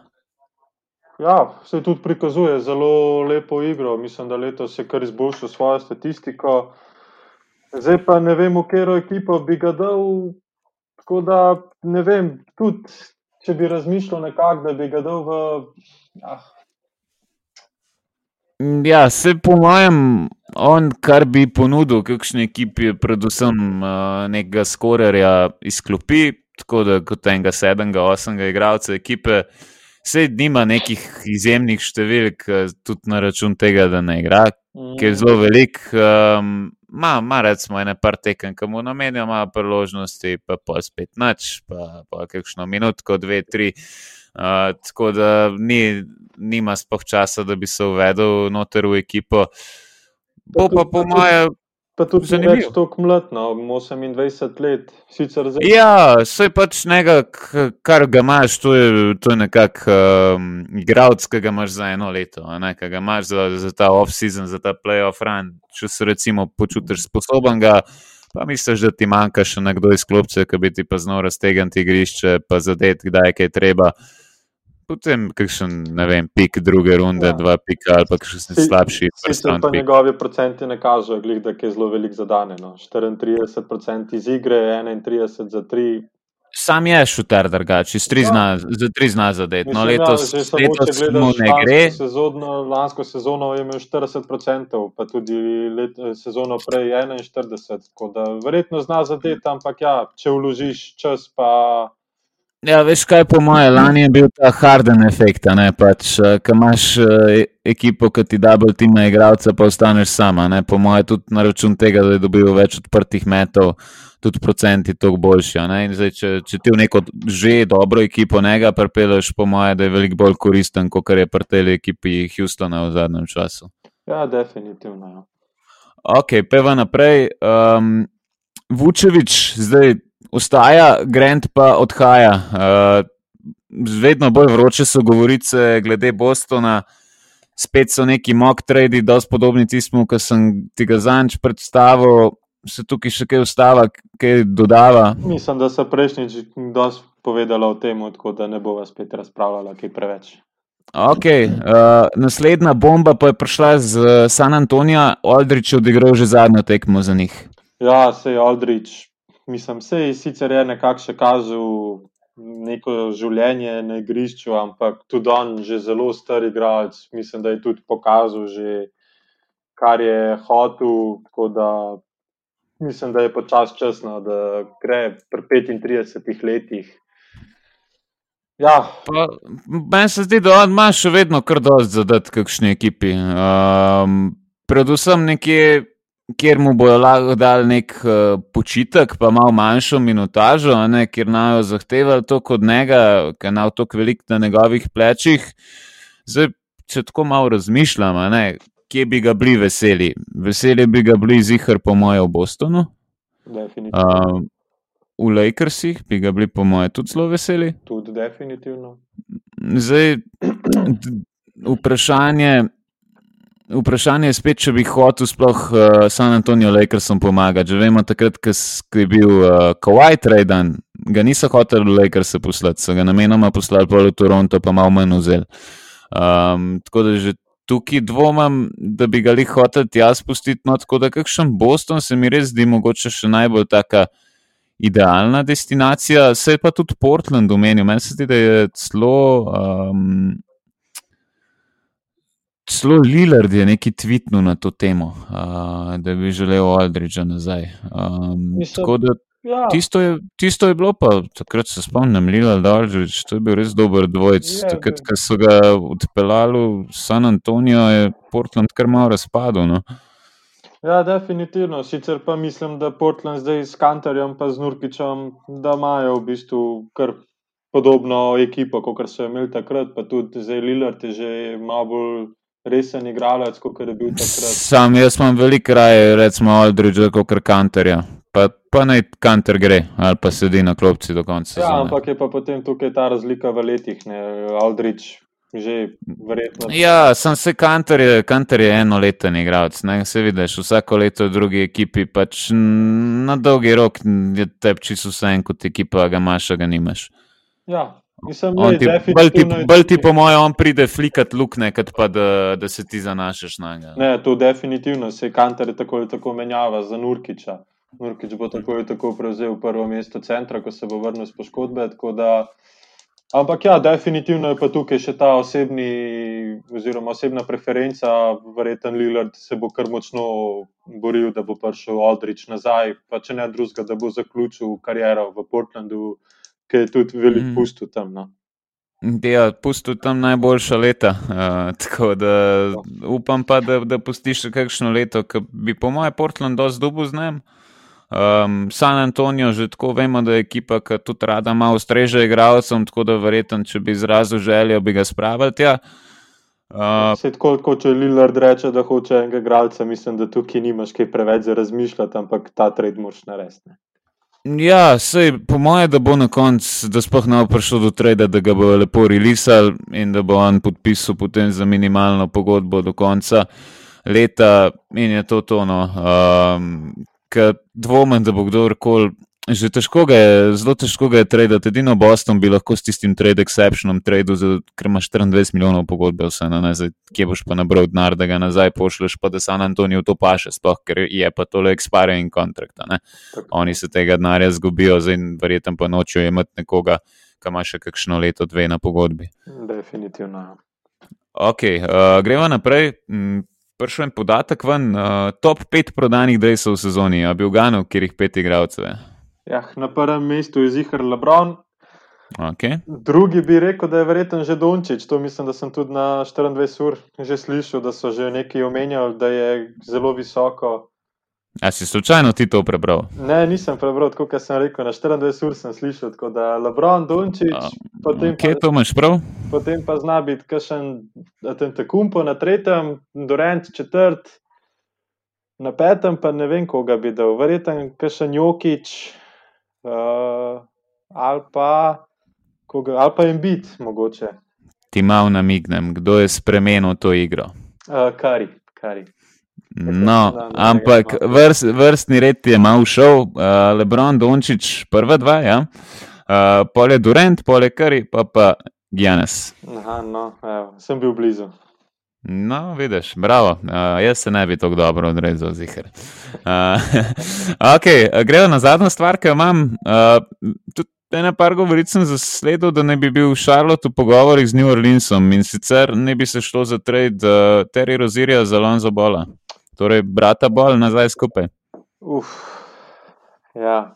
Ja, se tudi prikazuje zelo lepo igro. Mislim, da letos je kar izboljšal svojo statistiko. Zdaj pa ne vem, v katero ekipo bi ga dal. Tako da ne vem, tudi če bi razmišljal nekako, da bi ga dal v. Ah, Ja, se po mojem, on, kar bi ponudil, kakšni ekipi, predvsem uh, nekega skorerja izklopi, tako da kot enega sedmega, osmega igralca ekipe, se nima nekih izjemnih številk, eh, tudi na račun tega, da ne igra, ki je zelo velik. Um, Ma, ma recimo, ene par tekem, ki mu namenijo malo priložnosti, pa pa spet nič, pa, pa kakšno minutko, dve, tri. Uh, tako da ni, nima spoh časa, da bi se uvedel noter v ekipo. Bo pa po moje. Pa tudi ni Zanimivo. več tako mlad, no, 28 let, sicer zdaj. Ja, vse pač nekaj, kar ga imaš, to je, to je nekako um, igralec, ki ga imaš za eno leto, ki ga imaš za, za ta off-season, za ta playoff run. Če se recimo počutiš sposoben ga, pa misliš, da ti manjka še nekdo iz klopce, ki bi ti pa znal raztegniti igrišče, pa zadeti, kdaj je kaj treba. Potem kakšen, ne vem, pik druge runde, Ja. ja. dva pika ali pa kakšen Si- slabši Sicer pa pik. njegovi procenti ne kažejo, glih, da je zelo velik zadane. No. 34% iz igre, 31 za 3. Sam je šuter drugače, iz tri Ja. zna, za tri zna zadeti. No, ja, letos, že samo letos mu ne gre. Sezono, lansko sezono je imel 40%, pa tudi let, sezono prej 41%. Tako da verjetno zna zadeti, ampak ja, če vložiš čas, pa Ja, veš kaj, po mojem, lani je bil ta harden efekt, a ne pač, ki imaš eh, ekipo, ki ti double tima igralca, pa ostaneš sama. Ne? Po mojem, tudi na račun tega, da je dobil več odprtih metov, tudi procenti toliko boljši. Zdaj, če, če ti v neko že dobro ekipo njega prepeleš, po mojem, da je veliko bolj koristen, kot je pri tej ekipi Houstona v zadnjem času. ja, definitivno. Ja. Ok, peva naprej. Um, Vučevič zdaj ostaja, Grant pa odhaja. Uh, vedno bolj vroče so govorice glede Bostona. Spet so neki mock tradi, dosti podobni tistemu, ki sem ti ga zanč predstavil. Se tukaj še kaj ustava, kaj dodava? Mislim, da so prejšnjič dosti povedala o tem, tako da ne bova spet razpravljala kaj preveč. Ok, uh, naslednja bomba pa je prišla z uh, San Antonija, Aldrich je odigral že zadnjo tekmo za njih. Ja, se je Aldrich mislim, se je sicer je nekako še kazal neko življenje na igrišču, ampak tudi on, že zelo star igralec, mislim, da je tudi pokazal, že, kar je hotel. Tako da mislim, da je počasi časno, da gre pri 35 letih. Ja. Meni se zdi, da imaš še vedno kar dosti zadat, kakšni ekipi. Um, predvsem nekje, kjer mu bojo lahko dali nek uh, počitek, pa malo manjšo minutažo, ne, kjer naj zahtevali to od njega, ker naj to velik na njegovih plečih. Zdaj, če tako malo razmišljam, ne, kje bi ga bili veseli? Veseli bi ga bili zihar, po mojem, v Bostonu. Uh, v Lakersih bi ga bili, po mojem, tudi zelo veseli. Tudi definitivno. Zdaj, vprašanje, vprašanje je spet, če bi hotel sploh uh, San Antonijo Lakersom pomagati. Že vemo, takrat, ko je bil uh, Kowaj Trajdan, ga niso hoteli v Lakers poslati, so ga namenoma poslali v Toronto, pa malo manj vzel. Um, tako da že tukaj dvomim, da bi ga jih hotel tja spustiti. No, tako da kakšen Boston se mi res zdi mogoče še najbolj taka idealna destinacija, se je pa tudi Portland omenil. Meni se zdi, da je celo. Um, Celo Lillard je nekaj tvitnil na to temo, uh, da bi želel Aldridža nazaj. Um, tako da ja. tisto, je, tisto je bilo, pa takrat se spomnim, Lillard Aldridž, to je bil res dober dvojc. Ja, takrat, ko so ga odpeljali v San Antonijo, je Portland kar malo razpadel. No. Ja, definitivno. Sicer pa mislim, da Portland zdaj s Kanterjem in z Nurkičem, da imajo v bistvu kar podobno ekipo, kot so imeli takrat, pa tudi zdaj Lillard je že malo bolj resen igralec, kot je bil takrat. Sam jaz imam veliko raje, recimo Aldridge, kot Kanterja. Pa, pa naj Kanter gre ali pa sedi na klopci do konca. Ja, ampak je pa potem tukaj ta razlika v letih. Aldridge že verjetno. Ja, sem se kanter, je, kanter je eno leto igralec. Se vidiš, vsako leto v drugi ekipi, pač na dolgi rok je tebi čisto vse en kot ekipa, ga imaš, ga nimaš. Ja. Mislim, ne, ti, bolj, ti, bolj ti, po mojem, on pride flikat lukne, kot pa da, da se ti zanašaš na njega. Ne, to definitivno se kanter tako ali tako menjava za Nurkiča. Nurkič bo tako ali tako prevzel prvo mesto centra, ko se bo vrnil z poškodbe. Ampak ja, definitivno je pa tukaj še ta osebni, oziroma osebna preferenca. Verjeten Lillard se bo kar močno boril, da bo prišel Aldrich nazaj, pa če ne drugega, da bo zaključil kariero v Portlandu, ki je tudi velik mm. pustil tam. No. Ja, pustil tam najboljša leta. Uh, tako da upam pa, da, da pustiš še kakšno leto, ki bi po mojem Portlandu dosti dubu z njim. Um, San Antonijo, že tako vemo, da je ekipa, ki tudi rada malo streže igralcem, tako da verjetno, če bi izrazil željo, bi ga spravili tja. Uh, Se tako, kot če Lillard reče, da hoče enega igralca, mislim, da tukaj nimaš kaj preveč za razmišljati, ampak ta trade moraš narediti. Ja, sej, po mojem, da bo na koncu, da sploh ne bo prišlo do trade, da ga bo lepo relisal in da bo on podpisal potem za minimalno pogodbo do konca leta in je to tono. Um, ker dvomim, da bo kdorkoli. Že težko ga je, zelo težko ga je traditi. Edino Boston bi lahko s tistim trade exceptionom tradil, ker imaš 24 milijonov pogodbe, vse na nazaj, kje boš pa nabral denar, da ga nazaj pošleš, pa da San Antonijo to paše, sploh ker je pa tole expiring contract. Oni se tega denarja zgubijo, zdaj verjetno pa nočejo imeti nekoga, ki ima še kakšno leto, dve na pogodbi. Definitivno. Ok, uh, gremo naprej prišel en podatek ven, uh, top 5 prodanih drevesov v sezoni, a bil Gano, kjer jih pet igralcev. Ja, na prvem mestu je Zihar Lebron. Okay. Drugi bi rekel, da je verjetno že Dončić. To mislim, da sem tudi na 24 ur že slišal, da so že nekaj omenjali, da je zelo visoko. A si slučajno ti to prebral? Ne, nisem prebral, kot sem rekel, na 24 ur sem slišal, tako da Lebron, Dončić. Kje to imaš prav? Potem pa zna biti kakšen Atentekumpo na tretjem, Dorent četrt, na petem pa ne vem, koga bi dal. Verjeten kakšen Jokič uh, ali pa, koga, ali pa jim biti mogoče. Ti malo namignem, kdo je spremenil to igro? Uh, kari, kari. No, ampak vrst, vrstni red je malo šel, uh, Lebron, Dončić, prva dva, ja. uh, pole Durant, pole Kari, pa pa Giannis. Aha, no, evo, sem bil blizu. No, vidiš, bravo. Uh, jaz se ne bi tako dobro odrezal, zihar. Uh, okay, gremo na zadnjo stvar, ki jo imam. Uh, tudi ena par govoric sem zasledil, da ne bi bil Charlotte v pogovorih z New Orleansom in sicer ne bi se šlo za trade uh, Terry Rozirja za Lonzo Bola. Torej, brata Bol nazaj skupaj. Uf, ja.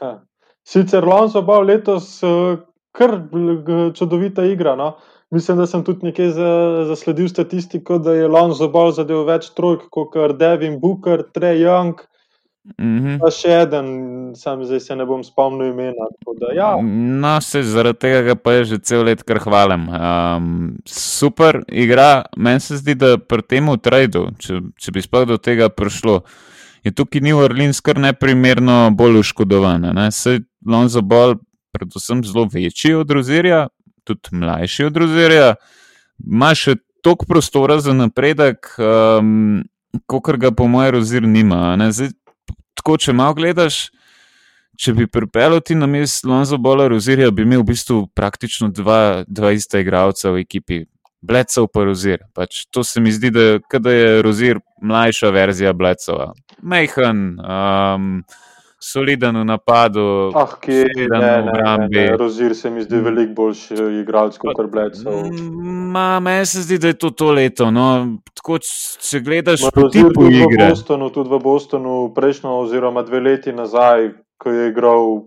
Ha. Sicer Lonzo Bol letos uh, kar čudovita igra. No? Mislim, da sem tudi nekaj zasledil statistiko, da je Lonzo Ball zadeval več trojk kot Devin Booker, Trey Young. Mm -hmm. Pa še en, sam zdaj se ne bom spomnil imena. Da, ja. No, se zaradi tega pa je že cel let kar hvalim. Um, super igra, meni se zdi, da pri tem tradu, če, če bi sploh do tega prišlo, je tukaj New Orleans kar neprimerno bolj oškodovan. Ne? Se Lonzo Ball, predvsem zelo večji od Rozirja, tudi mlajši od Rozirja, ima še toliko prostora za napredek, um, kot ga po mojem Rozir nima. Zdaj, tako, če malo gledaš, če bi pripeljal ti na mesto Lonzo Bola Rozirja, bi imel v bistvu praktično dva, dva ista igralca v ekipi. Blecov pa Rozir. Pač to se mi zdi, da je Rozir mlajša verzija Blecova. Mejhan. Um, soliden v napadu, ah, ki je v obrambi. Rozir se mi zdi veliko boljši igralec kot Blecov. Meni se zdi, da je to to leto. No. Tako, če gledaš po tipu igre. V Bostonu, tudi v Bostonu, prejšnjo oziroma dve leti nazaj, ko je igral.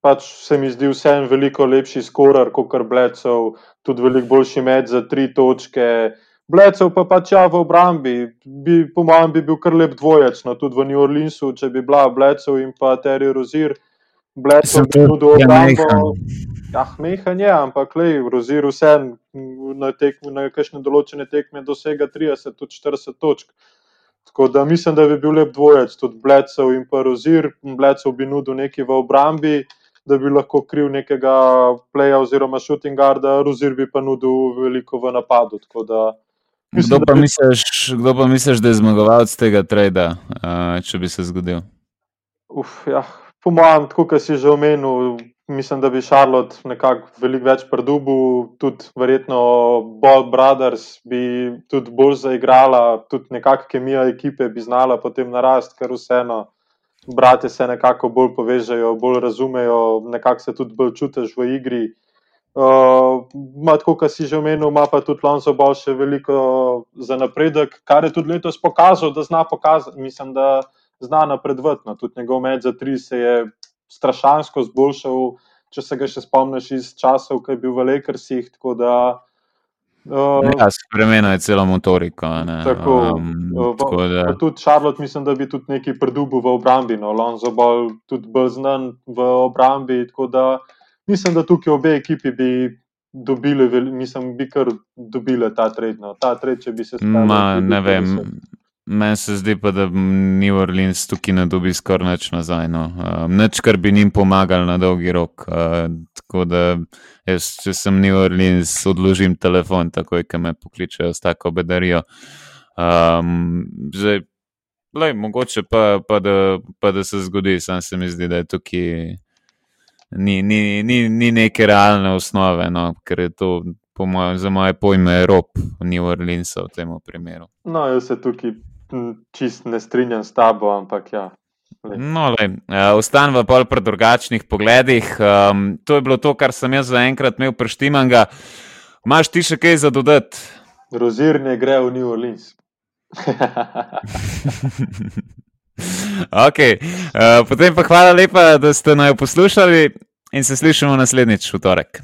Pač se mi zdi vsem veliko lepši skorar kot Blecov, tudi veliko boljši med za tri točke. Blecev pa pač ja v obrambi, bi, po mojem, bi bil kar lep dvojec, no tudi v New Orleansu, če bi bila Blecev in pa Terry Rozir. Blecev bi tudi v obrambo. Ah, mehan je, ampak lej, Rozir vse na, na kakšne določene tekme dosega 30, tudi 40 točk. Tako da mislim, da bi bil lep dvojec, tudi Blecev in pa Rozir. Blecev bi nudil nekaj v obrambi, da bi lahko kriv nekega playa oziroma shooting guarda, Rozir bi pa nudil veliko v napadu. Tako da Kdo pa, misliš, kdo pa misliš, da je zmagovalec tega trada, uh, če bi se zgodil? Uf, ja. Po mojem, tako kot si že omenil, mislim, da bi Charlotte nekako veliko več predubil, tudi verjetno Bob Brothers bi tudi bolj zaigrala, tudi nekakšna kemija ekipe bi znala potem narast, ker vseeno. Brate se nekako bolj povežejo, bolj razumejo, nekako se tudi bolj čutiš v igri. Uh, tako, kot si že omenil, ima pa tudi Lonzo Ball še veliko za napredek, kar je tudi letos pokazal, da zna pokazati. Mislim, da zna napredovati. No. Tudi njegov med za tri se je strašansko zboljšal, če se ga še spomniš iz časov, ko je bil v Lakersih. Uh, ja, Spremenil je celo motoriko. Tako, um, v, tako da... Tudi Charlotte, mislim, da bi tudi nekaj predubil v obrambi. No. Lonzo Ball tudi bolj znan v obrambi. Tako da mislim, da tukaj obe ekipi bi dobili, mislim, bi kar dobile ta trend. No. Ta trend, če bi se spomnili. Ne vem. Meni se zdi pa, da New Orleans tukaj ne dobi skoraj nič nazaj. No. Uh, nič, kar bi jim pomagal na dolgi rok. Uh, tako da, jaz, če sem New Orleans, odložim telefon, takoj, ko me pokličejo s tako bedarijo. Um, zdaj, lej, mogoče pa, pa, da, pa da se zgodi, sam se mi zdi, da je tukaj ni, ni, ni, ni neke realne osnove, no, ker je to moj, za moje pojme rob New Orleansa v tem primeru. No, jaz se tukaj čist ne strinjam s tabo, ampak ja. No, uh, eh, Ostanem pa pri drugačnih pogledih. Um, to je bilo to, kar sem jaz zaenkrat imel preštiman. Máš ti še kaj za dodati? Rozir ne gre v New Orleans. Okay. Uh, potem pa hvala lepa, da ste naj poslušali in se slišimo naslednjič v torek.